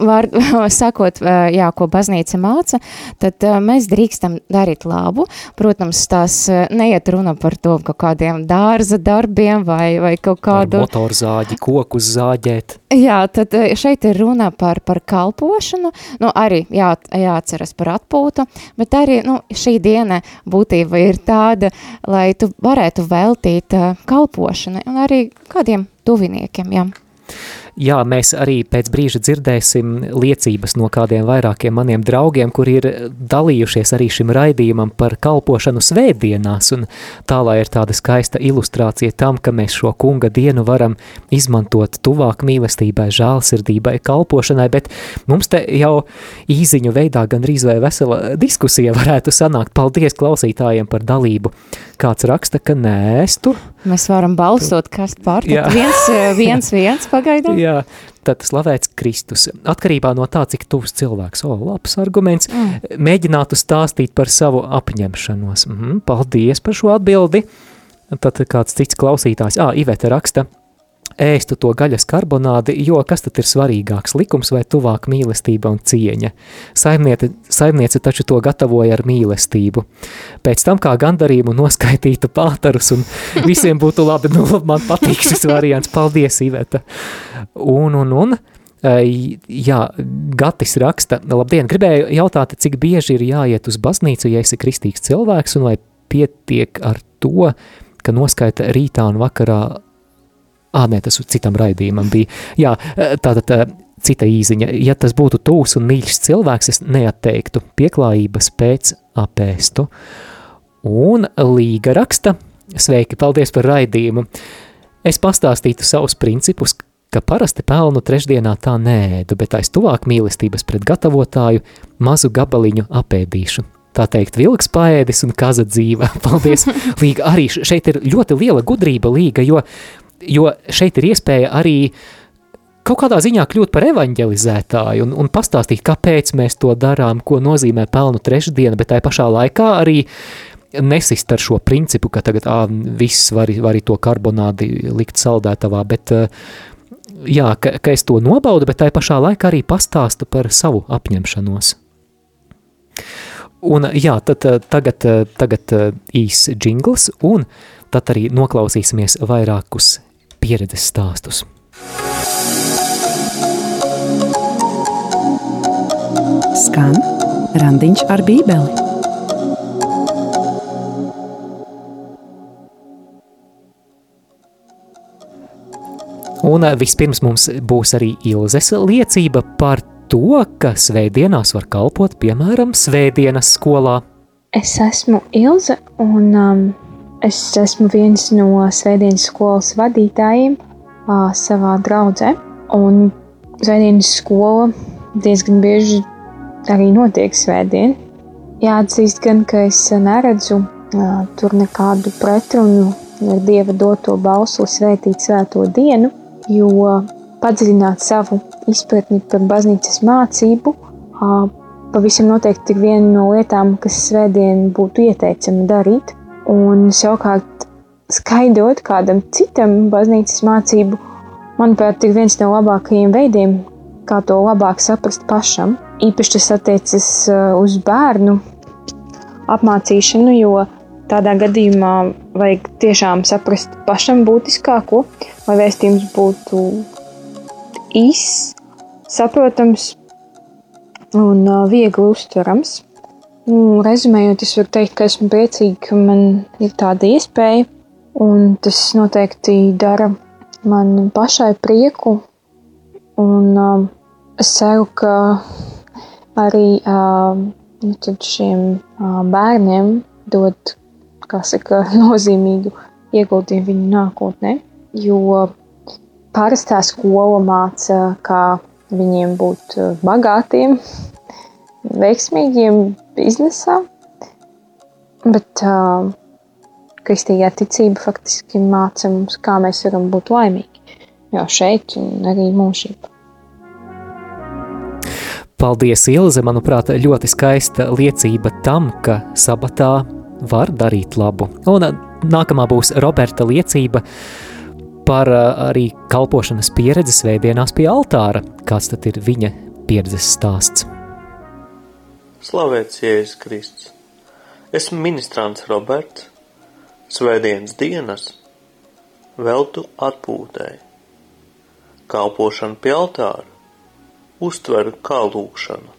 var, sakot, jā, ko baznīca māca, tad mēs drīkstam darīt labu. Protams, tās neiet runa par to, ka kādiem dārza darbiem vai, vai kaut kādu... Ar motorzāģi, kokus zāģēt. Jā, tad šeit ir runa par, par kalpošanu, nu arī jā, jāatceras par atpūtu, bet arī, nu, šī diena būtība ir tāda, lai tu varētu veltīt kalpošanai un arī kādiem tuviniekiem, jā. Jā, mēs arī pēc brīža dzirdēsim liecības no kādiem vairākiem maniem draugiem, kuri ir dalījušies arī šim raidījumam par kalpošanu svētdienās, un tā lai ir tāda skaista ilustrācija tam, ka mēs šo kunga dienu varam izmantot tuvāk mīlestībai, žālsirdībai, kalpošanai, bet mums te jau īziņu veidā gan rīz vai vesela diskusija varētu sanākt. Paldies klausītājiem par dalību. Kāds raksta, ka nē, es tur. Mēs varam balsot, kas pār, tad viens, viens, viens pagaidām. Jā, tad slavēts Kristus. Atkarībā no tā, cik tuvs cilvēks, o, labs arguments, mm. mēģinātu stāstīt par savu apņemšanos. Mm, paldies par šo atbildi. Tad kāds cits klausītājs, ā, Iveta raksta, ēstu to gaļas karbonādi, jo kas tad ir svarīgāks, likums vai tuvāk mīlestība un cieņa? Saimniece, saimniece taču to gatavoja ar mīlestību. Pēc tam kā gandarījumu noskaitītu pātarus un visiem būtu labi, nu man patīk šis variants, paldies Iveta. Un, un, un, jā, Gatis raksta, labdien, gribēju jautāt, cik bieži ir jāiet uz baznīcu, ja esi kristīgs cilvēks un vai pietiek ar to, ka noskaita rītā un vakarā Ā, nē, tas citam raidījumam bija. Jā, tātad cita īziņa. Ja tas būtu tūs un mīļš cilvēks, es neatteiktu pieklājības pēc apēstu. Un Līga raksta, sveiki, paldies par raidījumu. Es pastāstītu savus principus, ka parasti pelnu trešdienā tā nēdu, bet aiz tuvāk mīlestības pret gatavotāju mazu gabaliņu apēdīšu. Tā teikt, vilks paēdis un kaza dzīva. Paldies, Līga. Arī šeit ir ļoti liela gudrība, Līga, jo jo šeit ir iespēja arī kaut kādā ziņā kļūt par evanģelizētāju un, un pastāstīt, kāpēc mēs to darām, ko nozīmē pelnu trešdiena, bet tai pašā laikā arī nesist ar šo principu, ka tagad ā, viss var, var to karbonādi likt saldētavā, bet jā, ka, ka es to nobaudu, bet tai pašā laikā arī pastāstu par savu apņemšanos. Un jā, tad tagad, tagad īs džingls un tad arī noklausīsimies vairākus pieredzes stāstus. Skan randiņš ar bībeli. Un vispirms mums būs arī Ilzes liecība par to, ka svētdienās var kalpot, piemēram, svētdienas skolā. Es esmu Ilze, un um, es esmu viens no svētdienas skolas vadītājiem savā draudzē. Un svētdienas skola diezgan bieži arī notiek svētdien. Jāatzīst gan, ka es neredzu tur nekādu pretrunu ar Dieva doto balsu svētīt svēto dienu, jo padziļināt savu izpratni par baznīcas mācību pavisam noteikti ir viena no lietām, kas svētdien būtu ieteicama darīt. Un savukārt skaidrot kādam citam baznīcas mācību, manuprāt, ir viens no labākajiem veidiem, kā to labāk saprast pašam. Īpaši tas attiecas uh, uz bērnu apmācīšanu, jo tādā gadījumā vajag tiešām saprast pašam būtiskāko, lai vēstījums būtu īss, saprotams un uh, viegli uztverams. Rezumējot, es varu teikt, ka esmu priecīga, ka man ir tāda iespēja, un tas noteikti dara man pašai prieku. Un, uh, es ceru, ka arī uh, nu, šiem uh, bērniem dod saka, nozīmīgu ieguldījumu viņu nākotnē, jo parastā skola māca, kā viņiem būt uh, bagātiem, veiksmīgiem biznesā, bet uh, kristīgā ticība faktiski māca mums, kā mēs varam būt laimīgi jau šeit un arī mūžībā. Paldies, Ilze! Manuprāt, ļoti skaista liecība tam, ka sabatā var darīt labu. Un nākamā būs Roberta liecība par arī kalpošanas pieredzi svētdienās pie altāra. Kāds tad ir viņa pieredzes stāsts? Slavēts Jēzus Kristus! Esmu ministrants Roberts, svētdienas dienas, veltu atpūtēji, kalpošanu pie altāra, uztveru kā lūkšanu.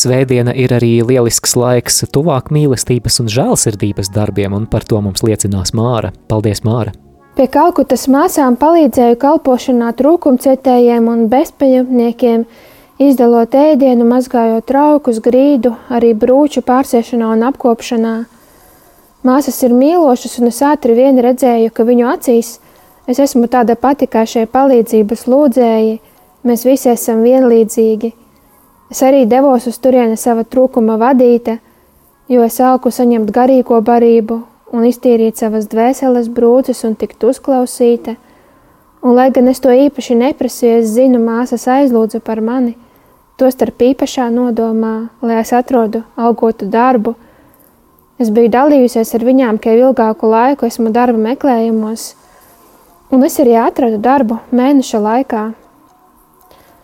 Svētdiena ir arī lielisks laiks tuvāk mīlestības un žēlsirdības darbiem, un par to mums liecinās Māra. Paldies, Māra! Pie Kalkutas māsām palīdzēju kalpošanā trūkumcietējiem un bezpajumtniekiem, izdalot ēdienu, mazgājot traukus, grīdu, arī brūču pārsiešanā un apkopšanā. Māsas ir mīlošas, un es ātri vien redzēju, ka viņu acīs es esmu tāda pati kā šie palīdzības lūdzēji, mēs visi esam vienlīdzīgi. Es arī devos uz turieni sava trūkuma vadīta, jo es augu saņemt garīgo barību un iztīrīt savas dvēseles brūces un tikt uzklausīta. Un, lai gan es to īpaši neprasīju, es zinu, māsas aizlūdza par mani, tostarp īpašā nodomā, lai es atrodu augotu darbu. Es biju dalījusies ar viņām, ka jau ilgāku laiku esmu darba meklējumos, un es arī atradu darbu mēneša laikā.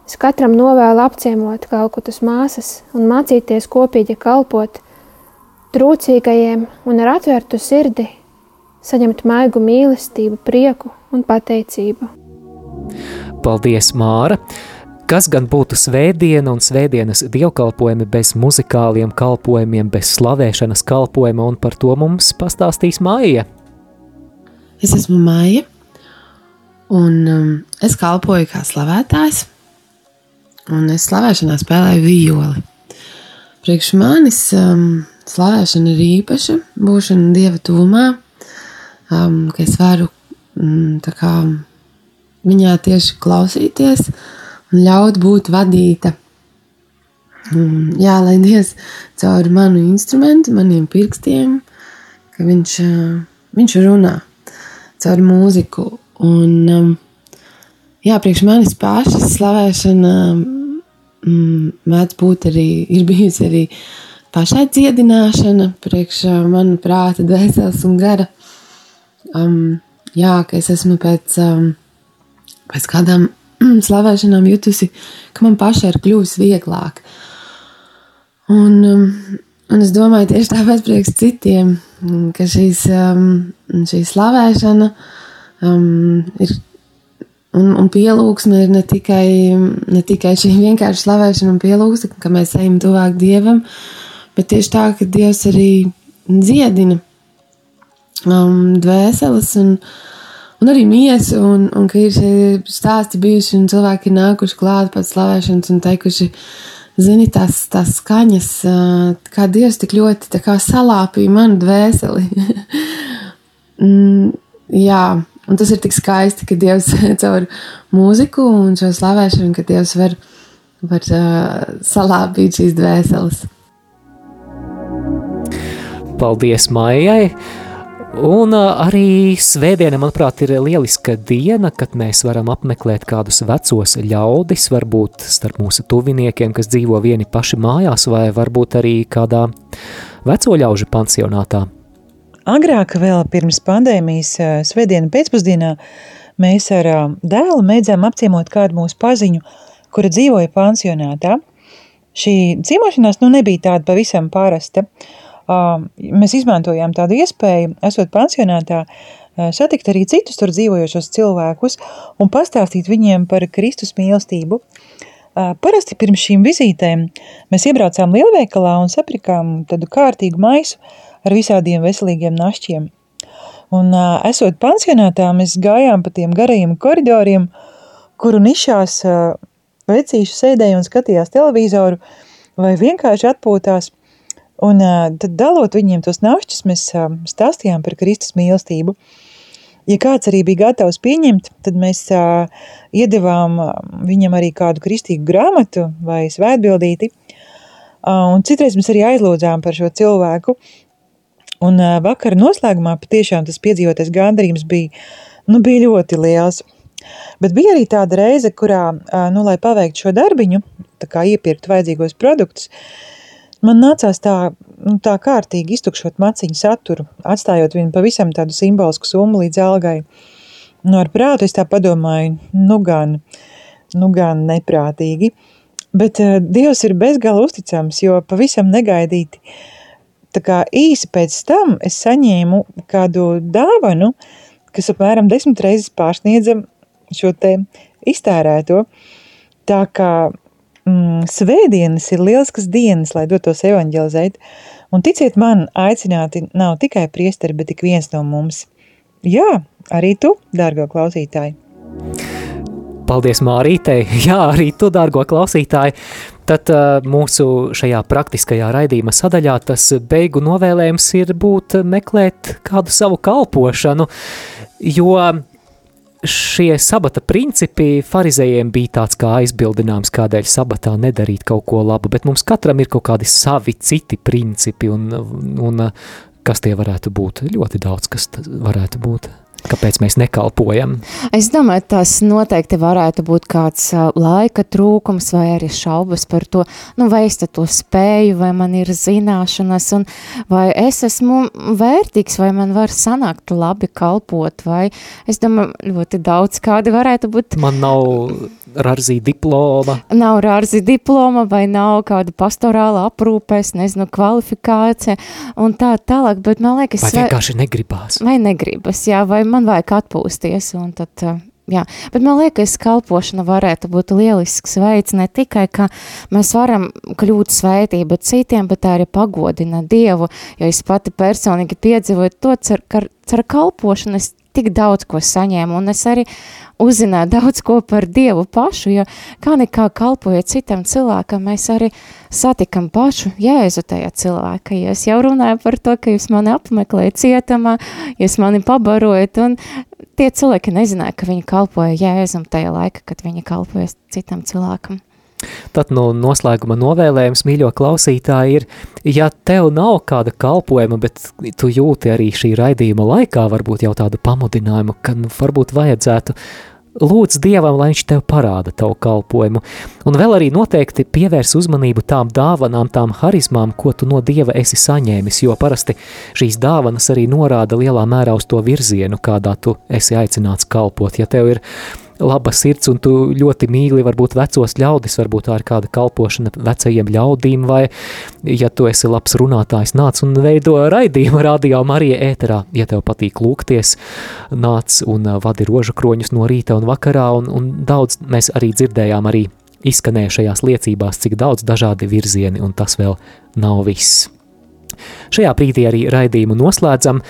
Es katram novēlu apciemot kalkutas māsas un mācīties kopīgi kalpot, trūcīgajiem un ar atvērtu sirdi saņemt maigu mīlestību, prieku un pateicību. Paldies, Māra! Kas gan būtu svētdiena un svētdienas dievkalpojumi bez muzikāliem kalpojumiem, bez slavēšanas kalpojuma, un par to mums pastāstīs Māja. Es esmu Māja, un um, es kalpoju kā slavētājs, un es slavēšanā spēlēju violi. Priekš manis um, slavēšana ir īpaša, būšana dieva tūmā, um, ka es varu mm, kā, viņā tieši klausīties un ļaut būt vadīta. Um, jā, lai Dievs caur manu instrumentu, maniem pirkstiem, ka viņš, viņš runā caur mūziku. Un, jā, priekš manis pašas slavēšana mm, mēdz būt arī, ir bijusi arī pašai dziedināšana, priekš mana prāta, dvēseles un gara. Um, jā, ka es esmu pēc, um, pēc kādām slavēšanām jutusi, ka man pašai ir kļuvis vieglāk. Un, um, un es domāju, tieši tāpēc priekš citiem, ka šīs, um, šī slavēšana um, ir Un, un pielūgsme ir ne tikai, ne tikai šī vienkārši slavēšana un pielūgsme, ka mēs ejam tuvāk dievam, bet tieši tā, ka Dievs arī dziedina um, dvēseles un, un arī miesu, un, un ka ir šie stāsti bijuši, un cilvēki ir nākuši klāt pēc slavēšanas un teikuši, zini, tās, tās skaņas, kā Dievs tik ļoti tā kā salāpīja manu dvēseli. Mm, jā, un tas ir tik skaisti, ka Dievs caur mūziku un šo slavēšanu, ka Dievs var, var uh, salāpīt šīs dvēseles. Paldies Maijai! Un arī svētdiena, manuprāt, ir lieliska diena, kad mēs varam apmeklēt kādus vecos ļaudis, varbūt starp mūsu tuviniekiem, kas dzīvo vieni paši mājās, vai varbūt arī kādā veco ļaužu pansionātā. Agrāk, vēl pirms pandēmijas, svētdienu pēcpusdienā, mēs ar dēlu mēdzām apciemot kādu mūsu paziņu, kura dzīvoja pansionātā. Šī dzīvošanās nu nebija tāda pavisam parasta, mēs izmantojām tādu iespēju, esot pansionātā, satikt arī citus tur dzīvojošos cilvēkus un pastāstīt viņiem par Kristus mīlestību. Parasti pirms šīm vizītēm mēs iebraucām lielveikalā un saprikām tādu kārtīgu maisu ar visādiem veselīgiem našķiem. Un esot pansionātā, mēs gājām pa tiem garajiem koridoriem, kuru nišās vecīši sēdēja un skatījās televizoru vai vienkārši atpūtās – Un tad dalot viņiem tos našķus, mēs stāstījām par Kristus mīlestību. Ja kāds arī bija gatavs pieņemt, tad mēs iedevām viņam arī kādu kristīgu grāmatu vai svētbildīti. Un citreiz mēs arī aizlūdzām par šo cilvēku. Un vakara noslēgumā patiešām tas piedzīvotais gandarījums bija, nu, bija ļoti liels. Bet bija arī tāda reize, kurā, nu, lai paveiktu šo darbiņu, tā kā iepirkt vajadzīgos produktus, uh, Man nācās tā, nu, tā kārtīgi iztukšot maciņu saturu, atstājot viņu pavisam tādu simbolisku summu līdz algai. Nu, ar prātu es tā padomāju, nu gan, nu gan neprātīgi. Bet uh, Dievs ir bezgala uzticams, jo pavisam negaidīti, tā kā īsi pēc tam es saņēmu kādu dāvanu, kas apmēram desmit reizes pārsniedza šo te iztērēto. Tā kā mm, svētdienas ir lieliskas dienas, lai dotos evanģelizēt. Un ticiet man, aicināti nav tikai priesteri, bet ik viens no mums. Jā, arī tu, dārgo klausītāji. Paldies Mārītei, jā, arī tu, dārgo klausītāji. Tad uh, mūsu šajā praktiskajā raidījuma sadaļā tas beigu novēlējums ir būt meklēt kādu savu kalpošanu, jo šie sabata principi farizējiem bija tāds kā aizbildinājums, kādēļ sabatā nedarīt kaut ko labu, bet mums katram ir kaut kādi savi citi principi, un, un kas tie varētu būt? Ļoti daudz, kas varētu būt. Kāpēc mēs nekalpojam? Es domāju, tas noteikti varētu būt kāds laika trūkums vai arī šaubas par to, nu, vai es to spēju, vai man ir zināšanas, un vai es esmu vērtīgs, vai man var sanākt labi kalpot, vai es domāju, ļoti daudz kādi varētu būt. Man nav rārzī diploma. Nav rārzī diploma vai nav kāda pastorāla aprūpes, nezinu, kvalifikācija un tā tālāk, bet man liekas... Vai vienkārši negribās. Vai negribas, jā, vai man vajag atpūsties tad... Uh, jā, bet man liekas, kalpošana varētu būt lielisks veids ne tikai, ka mēs varam kļūt svētība citiem, bet arī pagodina Dievu, jo es pati personīgi piedzīvoju to, cer, ka ar kalpošanu es tik daudz ko saņēmu, un es arī uzzināju daudz ko par Dievu pašu, jo kā nekā kalpojot citam cilvēkam, mēs arī satikam pašu Jēzu tajā cilvēka, jo es jau runāju par to, ka jūs mani apmeklējat cietamā, jūs mani pabarojat, un tie cilvēki nezināja, ka viņi kalpoja Jēzum tajā laika, kad viņi kalpoja citam cilvēkam. Tad no noslēguma novēlējums, mīļo klausītāji, ir, ja tev nav kāda kalpojuma, bet tu jūti arī šī raidījuma laikā varbūt jau tādu pamudinājumu, ka nu, varbūt vajadzētu lūdz Dievam, lai viņš tev parāda tavu kalpojumu. Un vēl arī noteikti pievērs uzmanību tām dāvanām, tām harizmām, ko tu no Dieva esi saņēmis, jo parasti šīs dāvanas arī norāda lielā mērā uz to virzienu, kādā tu esi aicināts kalpot. Ja tev ir laba sirds, un tu ļoti mīli varbūt vecos ļaudis, varbūt tā ir kāda kalpošana vecajiem ļaudīm, vai, ja tu esi labs runātājs, nāc un veido raidījumu radio Marija ēterā, ja tev patīk lūgties, nāc un vadi rožu kroņus no rīta un vakarā, un, un daudz mēs arī dzirdējām arī izskanējušajās liecībās, cik daudz dažādi virzieni, un tas vēl nav viss. Šajā brīdī arī raidījumu noslēdzam,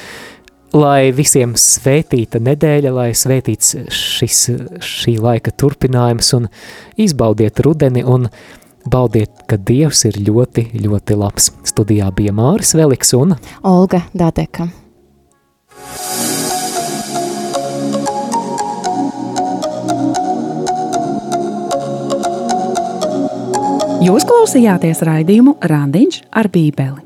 lai visiem svētīta nedēļa, lai svētīts šis, šī laika turpinājums un izbaudiet rudeni un baudiet, ka Dievs ir ļoti, ļoti labs. Studijā bija Māris Veliks un Olga Dādeka. Jūs klausījāties raidījumu Randiņš ar Bībeli.